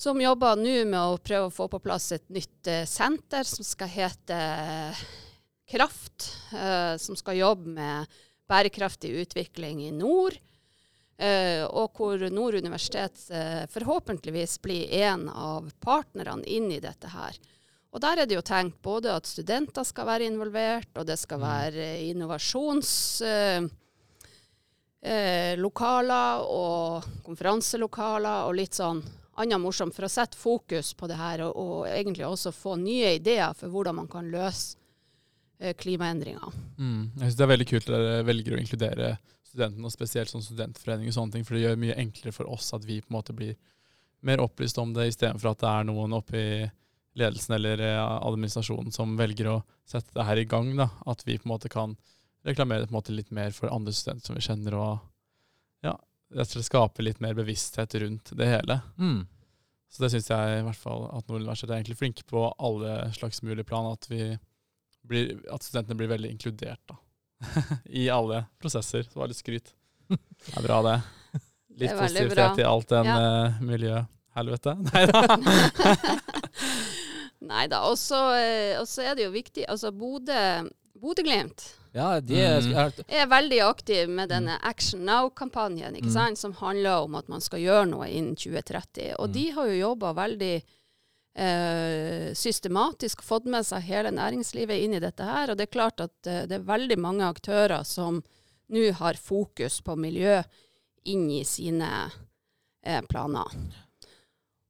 Som jobber nå med å prøve å få på plass et nytt eh, senter som skal hete eh, Kraft. Uh, som skal jobbe med bærekraftig utvikling i nord. Uh, og hvor Nord universitet forhåpentligvis blir en av partnerne inn i dette her. Og der er det jo tenkt både at studenter skal være involvert, og det skal være innovasjonslokaler eh, og konferanselokaler og litt sånn annet morsomt for å sette fokus på det her, og, og egentlig også få nye ideer for hvordan man kan løse eh, klimaendringer. Mm. Jeg synes det er veldig kult at dere velger å inkludere studentene, og spesielt sånn studentforening og sånne ting, for det gjør mye enklere for oss at vi på en måte blir mer opplyst om det, istedenfor at det er noen oppe i ledelsen eller eh, administrasjonen som velger å sette det her i gang. da, At vi på en måte kan reklamere det på en måte litt mer for andre studenter som vi kjenner, og ja, rett og slett skape litt mer bevissthet rundt det hele. Mm. Så det syns jeg i hvert fall at Nord universitet er egentlig flinke på alle slags mulige plan. At, vi blir, at studentene blir veldig inkludert da. i alle prosesser. Så var litt skryt. Det er bra, det. Det Litt det positivitet bra. i alt den Ja. uh, miljøhelvete. Nei da. Nei da. Og så eh, og så er det jo viktig Altså Bodø Bodø-Glimt Ja, de er, Mm. er veldig aktiv med denne Action Now-kampanjen, ikke Mm. sant? som handler om at man skal gjøre noe innen 2030. Og Mm. de har jo jobba veldig eh, systematisk fått med seg hele næringslivet inn i dette her. Og det er klart at eh, det er veldig mange aktører som nå har fokus på miljø inn i sine eh, planer.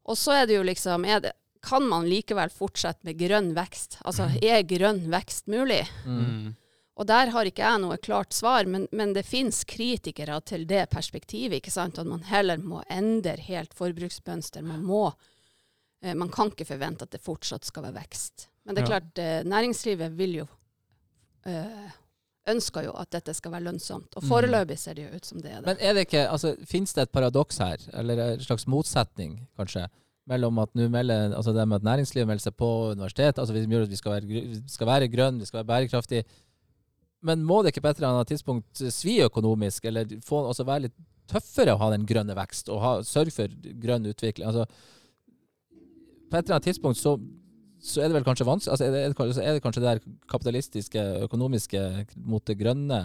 Og så er det jo liksom er det, Kan man likevel fortsette med grønn vekst? Altså er grønn vekst mulig? mm. Mm. Og der har ikke jeg noe klart svar, men, men det finnes kritikere til det perspektivet. ikke sant? At man heller må endre helt forbruksmønster. Man må eh, Man kan ikke forvente at det fortsatt skal være vekst. Men det er klart, eh, næringslivet vil jo eh, Ønsker jo at dette skal være lønnsomt. Og Mm. foreløpig ser det jo ut som det er det. Men er det ikke, altså, finnes det et paradoks her, eller en slags motsetning, kanskje, mellom at melder, altså det med at næringslivet melder seg på universitet, altså vi gjør at vi skal være, skal være grønn, vi skal være bærekraftig, men må det ikke på et eller annet tidspunkt svi økonomisk, eller få, altså være litt tøffere å ha den grønne vekst, og ha, sørge for grønn utvikling? Altså, på et eller annet tidspunkt så, så er det vel kanskje vanskelig, altså er det, er det kanskje det der kapitalistiske, økonomiske mot det grønne,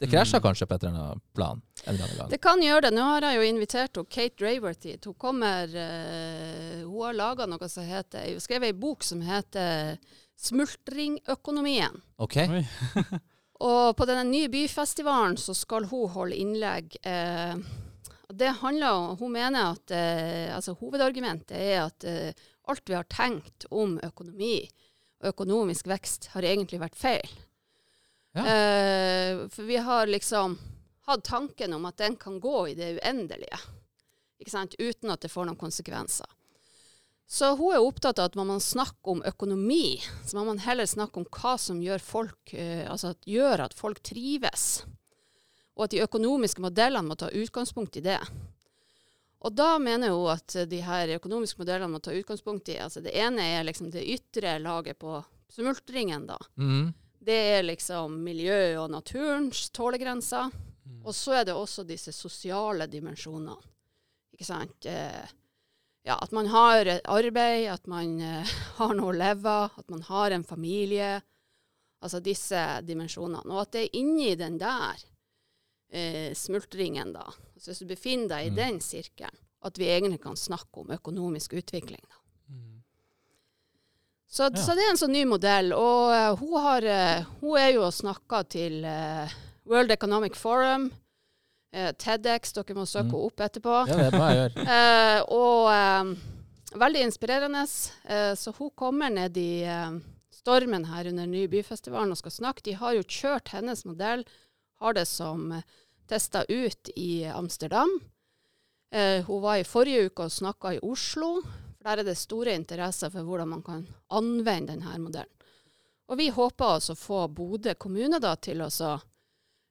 det krasjer Mm. kanskje på et eller annet plan en eller annen gang. Det kan gjøre det. Nå har jeg jo invitert hun Kate Raworth. Hun kommer uh, Hun har laga noe som heter Hun skrev ei bok som heter 'Smultringøkonomien'. Ok? Og på denne nye byfestivalen så skal hun holde innlegg. Uh, det handler om Hun mener at eh, altså hovedargumentet er at eh, alt vi har tenkt om økonomi og økonomisk vekst, har egentlig vært feil. Ja. Eh, for vi har liksom hatt tanken om at den kan gå i det uendelige, ikke sant? uten at det får noen konsekvenser. Så hun er opptatt av at når man snakker om økonomi, så må man heller snakke om hva som gjør, folk, eh, altså at, gjør at folk trives. Og at de økonomiske modellene må ta utgangspunkt i det. Og da mener hun at de her økonomiske modellene må ta utgangspunkt i altså Det ene er liksom det ytre laget på smultringen, da. Mm. Det er liksom miljø og naturens tålegrenser. Og så er det også disse sosiale dimensjonene. Ikke sant? Eh, ja, at man har arbeid, at man eh, har noe å leve av, at man har en familie. Altså disse dimensjonene. Og at det er inni den der eh, smultringen, da, altså hvis du befinner deg i Mm. den sirkelen, at vi egentlig kan snakke om økonomisk utvikling. da. Mm. Så, Ja. så det er en sånn ny modell. Og uh, hun, har, uh, hun er jo og snakker til eh, World Economic Forum, eh, TEDx, dere må søke Mm. henne opp etterpå. Ja, det er bra jeg gjør. Eh, og eh, veldig inspirerende. Eh, så hun kommer ned i eh, stormen her under Ny byfestivalen og skal snakke. De har jo kjørt hennes modell, har det som testa ut i Amsterdam. Eh, hun var i forrige uke og snakka i Oslo. For der er det store interesser for hvordan man kan anvende denne modellen. Og vi håper altså å få Bodø kommune da til å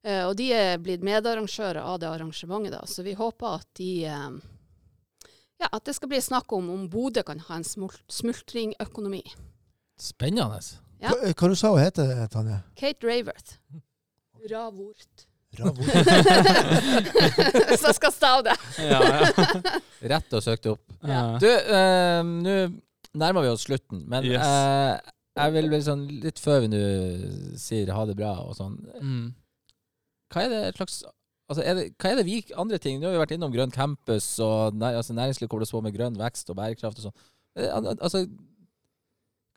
eh, Og de er blitt medarrangører av det arrangementet, da, så vi håper at de eh, ja, at det skal bli snakk om om Bodø kan ha en smult smultringøkonomi. Spennende. Ja. Hva, hva du sa hun heter, Tanje? Kate Raworth. Ravort. Ravort. Hvis jeg skal stave det. Ja, ja. Rett og søkt opp. ja. Du, eh, nå nærmer vi oss slutten, men Yes. eh, jeg vil vel sånn litt før vi nå sier ha det bra og sånn Mm. Hva er det et slags Altså, er det, hva er det vi andre ting Nå har vi vært innom grønn campus, og nær, altså næringsliv kobles på med grønn vekst og bærekraft og sånn. Eh, al- al- Altså,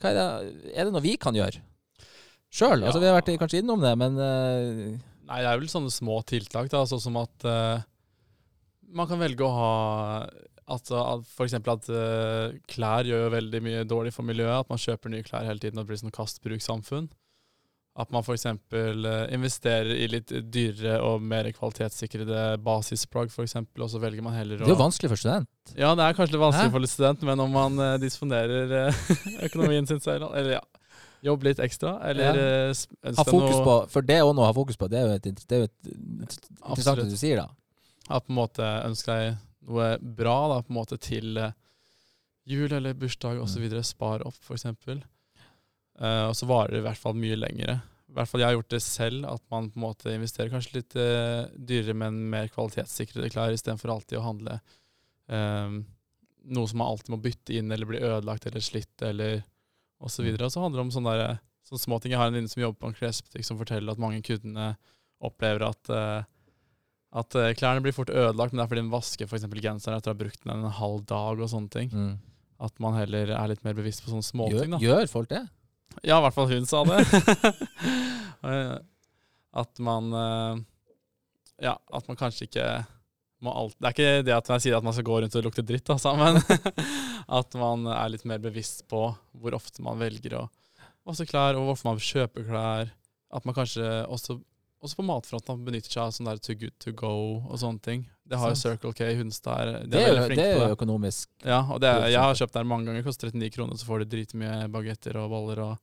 hva er det Er det noe vi kan gjøre sjøl? Altså, vi har vært kanskje innom det, men uh... Nei, det er vel sånne små tiltak, da, sånn som at uh, man kan velge å ha Altså eksempel at uh, klær gjør veldig mye dårlig for miljøet. At man kjøper nye klær hele tiden og blir sånn kastbrukssamfunn. At man f.eks. Uh, investerer i litt dyrere og mer kvalitetssikrede basisplagg, f.eks., og så velger man heller å det er jo vanskelig for student. Ja, det er kanskje litt vanskelig Hæ? for litt student, men om man uh, disponerer uh, økonomien sin selv, eller ja, jobbe litt ekstra, eller Ja. eh, Ha fokus på For det å nå ha fokus på, det er jo et, det er jo et interessant det du sier, da. At på en måte ønsker deg noe bra da, på en måte til eh, jul eller bursdag osv. Mm. Spar opp, f.eks. Uh, og så varer det i hvert fall mye lengre. I hvert fall jeg har gjort det selv, at man på en måte investerer kanskje litt uh, dyrere, men mer kvalitetssikrede klær, istedenfor alltid å handle um, noe som man alltid må bytte inn, eller bli ødelagt eller slitt, eller osv. Og, Og så handler det om sånne, der, sånne småting. Jeg har en venninne som jobber på en klesbutikk, som forteller at mange kundene opplever at uh, at klærne blir fort ødelagt, men det er fordi den vasker f.eks. genseren etter å ha brukt den en halv dag og sånne ting. Mm. At man heller er litt mer bevisst på sånne småting. Gjør, gjør folk det? Ja, i hvert fall hun sa det. Eh, at man eh, Ja, at man kanskje ikke må alt Det er ikke det at jeg sier at man skal gå rundt og lukte dritt, altså, men at man er litt mer bevisst på hvor ofte man velger å vaske klær, og hvorfor man kjøper klær. At man kanskje også, også på matfronten benytter seg av sånn der to good to go og sånne ting. Det har jo Circle K Hunstad. De Det er er, jo, det er jo økonomisk. Ja, og er jeg har kjøpt der mange ganger. Koster 39 kroner, så får du dritmye bagetter og boller og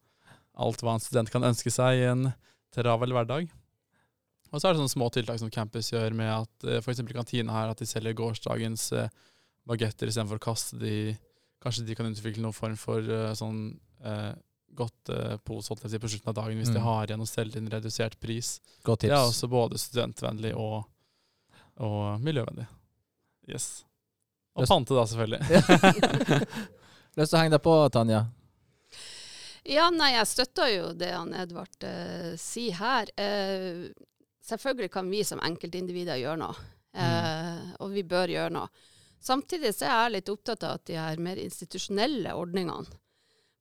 alt hva en student kan ønske seg i en travel hverdag. Og så er det sånne små tiltak som campus gjør med at eh, f.eks. kantina her, at de selger gårsdagens eh, bagetter istedenfor å kaste de Kanskje de kan utvikle noen form for eh, sånn eh, godt eh, pose på slutten av dagen hvis de Mm. har igjen og selger en redusert pris. Det er også både studentvennlig og, og miljøvennlig. Yes. Og pante, da, selvfølgelig. Lyst til å henge deg på, Tanja? Ja, nei, jeg støtter jo det han Edvard eh, sier her. Eh, selvfølgelig kan vi som enkeltindivider gjøre noe, eh, og vi bør gjøre noe. Samtidig så er jeg litt opptatt av at de her mer institusjonelle ordningene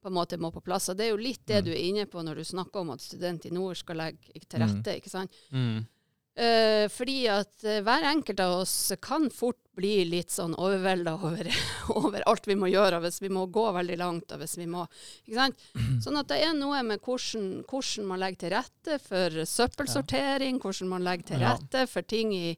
på en måte må på plass. Og det er jo litt det Mm. du er inne på når du snakker om at student i nord skal legge til Mm. rette. ikke sant? Mm. Eh, fordi at uh, hver enkelt av oss kan fort bli litt sånn overvelda over, over alt vi må gjøre, hvis vi må gå veldig langt, og hvis vi må ikke sant? Sånn at det er noe med hvordan, hvordan man legger til rette for søppelsortering, hvordan man legger til rette for ting i,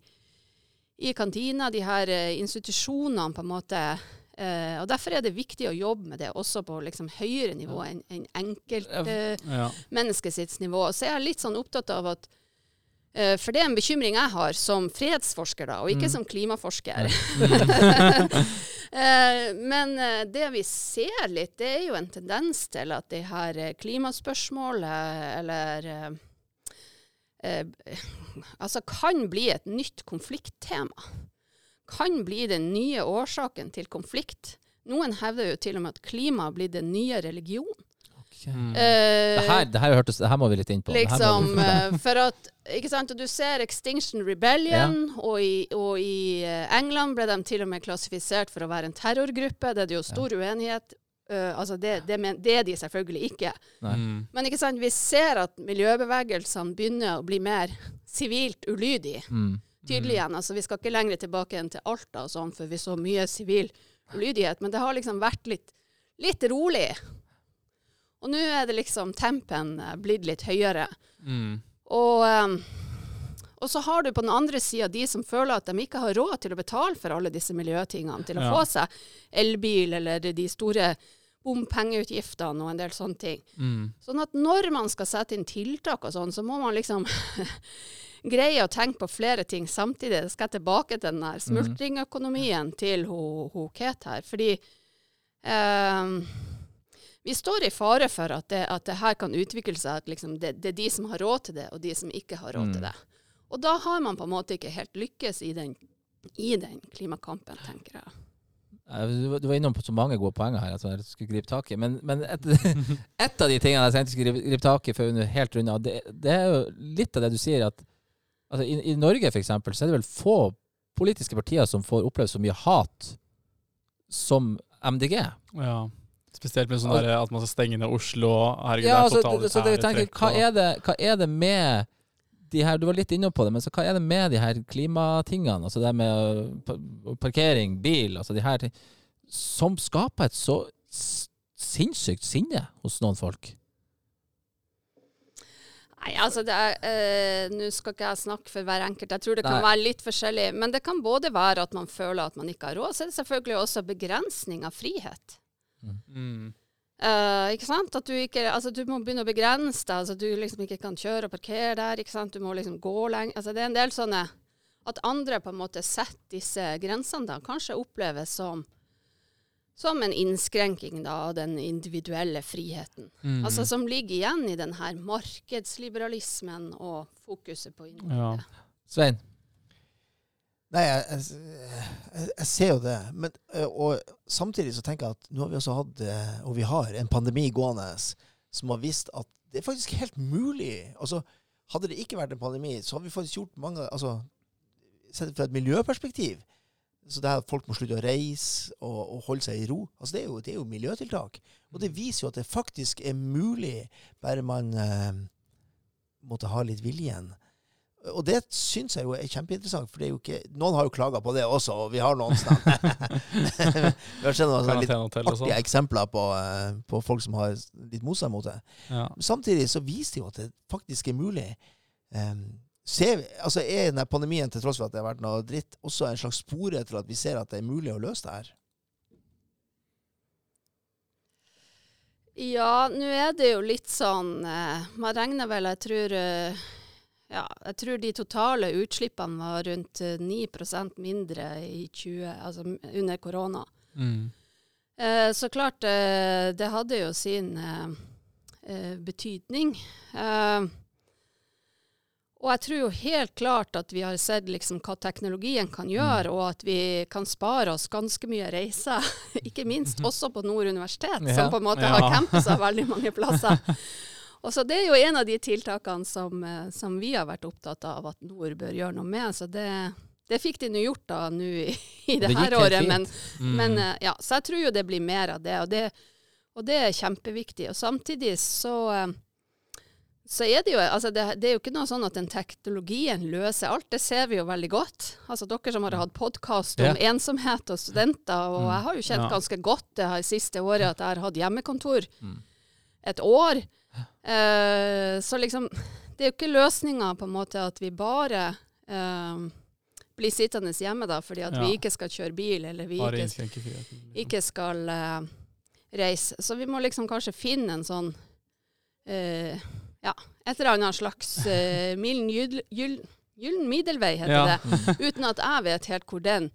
i kantina. De her uh, institusjonene på en måte Uh, og Derfor er det viktig å jobbe med det også på liksom høyere nivå enn en enkeltmennesket Ja. sitt nivå. Så jeg er litt sånn opptatt av at For det er en bekymring jeg har som fredsforsker, da, og ikke Mm. som klimaforsker. Eh, men eh, det vi ser litt, det er jo en tendens til at det her eh, klimaspørsmålet, eller eh, eh, Altså kan bli et nytt konflikttema. Kan bli den nye årsaken til konflikt. Noen hevder jo til og med at klima blir den nye religion. Mm. Uh, Det her, det her hørtes Det her må vi litt inn på. Liksom, vi- eh, for at, ikke sant, og Du ser Extinction Rebellion, og, i, og i eh, England ble de til og med klassifisert for å være en terrorgruppe. Det er det jo stor uenighet. Uh, altså det, det, men, det er de selvfølgelig ikke. Mm. Men ikke sant, vi ser at miljøbevegelsene begynner å bli mer sivilt ulydige. mm. Tydelig igjen. altså Vi skal ikke lenger tilbake enn til Alta og sånn, for vi så mye sivil ulydighet. Men det har liksom vært litt, litt rolig. Og nå er det liksom tempen eh, blitt litt høyere. Mm. Og, um, og så har du på den andre sida de som føler at de ikke har råd til å betale for alle disse miljøtingene, til å Ja. få seg elbil eller de store bompengeutgiftene og en del sånne ting. Mm. Sånn at når man skal sette inn tiltak og sånn, så må man liksom greie å tenke på flere ting samtidig. Jeg skal tilbake til den der smultringøkonomien til ho Kate her. Fordi ehm, vi står i fare for at det, at det her kan utvikle seg at liksom det, det er de som har råd til det, og de som ikke har råd Mm. til det. Og da har man på en måte ikke helt lykkes i den, i den klimakampen, tenker jeg. Du var- innom på så mange gode poenger her at jeg skulle gripe tak i. Men, men et, et av de tingene jeg tenkte jeg skulle gripe, gripe tak i før vi helt runde det, det er jo litt av det du sier at altså, i, I Norge for eksempel, så er det vel få politiske partier som får oppleve så mye hat som MDG. Ja. Spesielt med sånn at man skal stenge ned Oslo. Herregud, Ja, det altså, er totalitære så det, tenker, hva, er det, hva er det med de her, Du var litt inne på det, men så hva er det med de her klimatingene, altså det med parkering, bil, altså de her som skaper et så sinnssykt sinne hos noen folk? Nei, altså det er, eh, Nå skal ikke jeg snakke for hver enkelt. Jeg tror det kan Nei. være litt forskjellig. Men det kan både være at man føler at man ikke har råd, så er det selvfølgelig også begrensning av frihet. Mm. Uh, ikke sant? At du ikke Altså, du må begynne å begrense deg. Altså, du liksom ikke kan kjøre og parkere der. ikke sant? Du må liksom gå lenge. Altså, det er en del sånne At andre på en måte setter disse grensene, da, kanskje oppleves som som en innskrenking da, av den individuelle friheten. Mm. Altså Som ligger igjen i den her markedsliberalismen og fokuset på individet. Ja. Svein? Nei, jeg, jeg, jeg, ser jo det. Men, og samtidig så tenker jeg at nå har vi også hatt, og vi har, en pandemi gående som har vist at det er faktisk helt mulig. Altså, hadde det ikke vært en pandemi, så hadde vi faktisk gjort mange altså, Sett fra et miljøperspektiv. Så det at folk må slutte å reise og, og holde seg i ro. Altså, det, er jo, det er jo miljøtiltak. Og det viser jo at det faktisk er mulig, bare man eh, måtte ha litt viljen. Og det syns jeg jo er kjempeinteressant, for det er jo ikke Noen har jo klaga på det også, og vi har noen steder. Vi har sett noen litt artige sånn. eksempler på, eh, på folk som har litt motstand mot det. Ja. Men samtidig så viser det jo at det faktisk er mulig. Um, ser, vi- altså Er denne pandemien, til tross for at det har vært noe dritt, også en slags spore til at vi ser at det er mulig å løse det her? Ja, nå er det jo litt sånn eh, Man regner vel, jeg tror eh, Ja, jeg tror de totale utslippene var rundt eh, 9% mindre i 20, altså under korona. Mm. Eh, så klart, eh, det hadde jo sin eh, eh, betydning. Eh, og jeg tror jo helt klart at vi har sett liksom hva teknologien kan gjøre, og at vi kan spare oss ganske mye reiser. Ikke minst også på Nord universitet, Ja. som på en måte Ja. har campuser veldig mange plasser. Og så Det er jo en av de tiltakene som, eh, som vi har vært opptatt av at Nord bør gjøre noe med. Så det, det fikk de nå gjort da nå i, i det, Det her året. Men, Mm. men eh, ja, så jeg tror jo det blir mer av det, og det, og det er kjempeviktig. Og samtidig så, eh, så er det jo altså det, det er jo ikke noe sånn at den teknologien løser alt. Det ser vi jo veldig godt. Altså Dere som har hatt podkast om Ja. ensomhet og studenter, og Mm. jeg har jo kjent ganske godt det her siste året at jeg har hatt hjemmekontor Mm. et år. Eh, så liksom Det er jo ikke løsninga på en måte at vi bare eh, blir sittende hjemme da, fordi at Ja. vi ikke skal kjøre bil, eller vi ikke, liksom. ikke skal eh, reise. Så vi må liksom kanskje finne en sånn eh, Ja, et eller annet slags uh, gyllen middelvei, heter Ja. det. Uten at jeg vet helt hvor den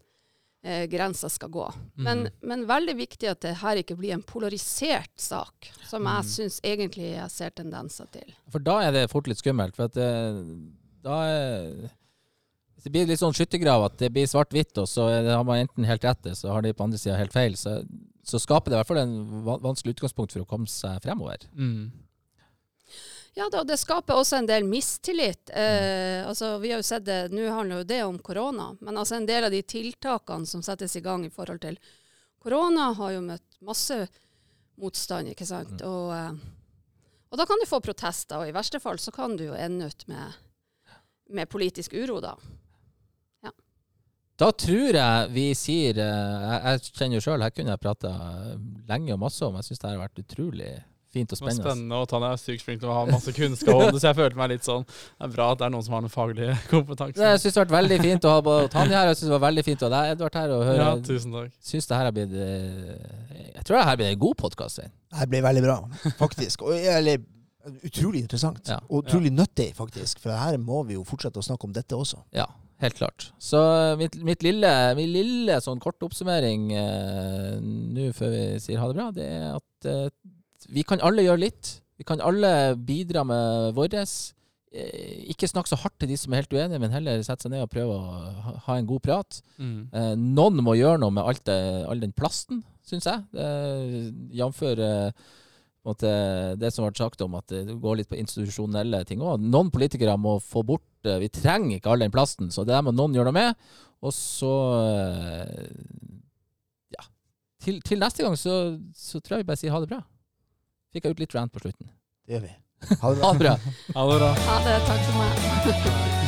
eh, grensa skal gå. Men, mm. men veldig viktig at det her ikke blir en polarisert sak, som jeg mm. syns egentlig jeg ser tendenser til. For da er det fort litt skummelt. For at det, da er Hvis det blir litt sånn skyttergrav at det blir svart-hvitt, og så har man enten helt rett, så har de på andre sida helt feil, så, så skaper det i hvert fall en va- vanskelig utgangspunkt for å komme seg fremover. Mm. Ja da, det skaper også en del mistillit. Eh, altså, vi har jo sett det, Nå handler jo det om korona, men altså en del av de tiltakene som settes i gang i forhold til korona, har jo møtt masse motstand, ikke sant. Og, eh, og da kan du få protester, og i verste fall så kan du jo ende ut med, med politisk uro, da. Da tror jeg vi sier eh, Jeg, jeg kjenner jo sjøl, her kunne jeg prata lenge og masse om. Jeg syns det har vært utrolig fint og spennende. spennende, og han er sykt flink til å ha masse kunnskap om det, så jeg følte meg litt sånn Det er bra at det er noen som har den faglige kompetansen. Jeg syns det har vært veldig fint å ha både Tanja her, og jeg syns det var veldig fint å ha deg, Edvard, her. Og høre. Ja, tusen takk. Syns det her har blitt eh, Jeg tror det her blir en god podkast. Det her ble veldig bra, faktisk. Og, eller, utrolig interessant. Ja. Og utrolig nyttig, faktisk. For her må vi jo fortsette å snakke om dette også. Ja, helt klart. Så mitt, mitt lille, min lille sånn kort oppsummering eh, nå før vi sier ha det bra, det er at eh, vi kan alle gjøre litt. Vi kan alle bidra med våres. Eh, ikke snakk så hardt til de som er helt uenige, men heller sette seg ned og prøve å ha, en god prat. Mm. Eh, noen må gjøre noe med alt det, all den plasten, syns jeg. Eh, Jf. Måte det som ble sagt om at det går litt på institusjonelle ting òg. Noen politikere må få bort Vi trenger ikke all den plasten, så det må noen gjøre noe med. Og så Ja. Til, til neste gang så, så tror jeg vi bare sier ha det bra. Fikk jeg ut litt rant på slutten. Det gjør vi. Ha det bra. Ha det bra. Ha det takk for meg.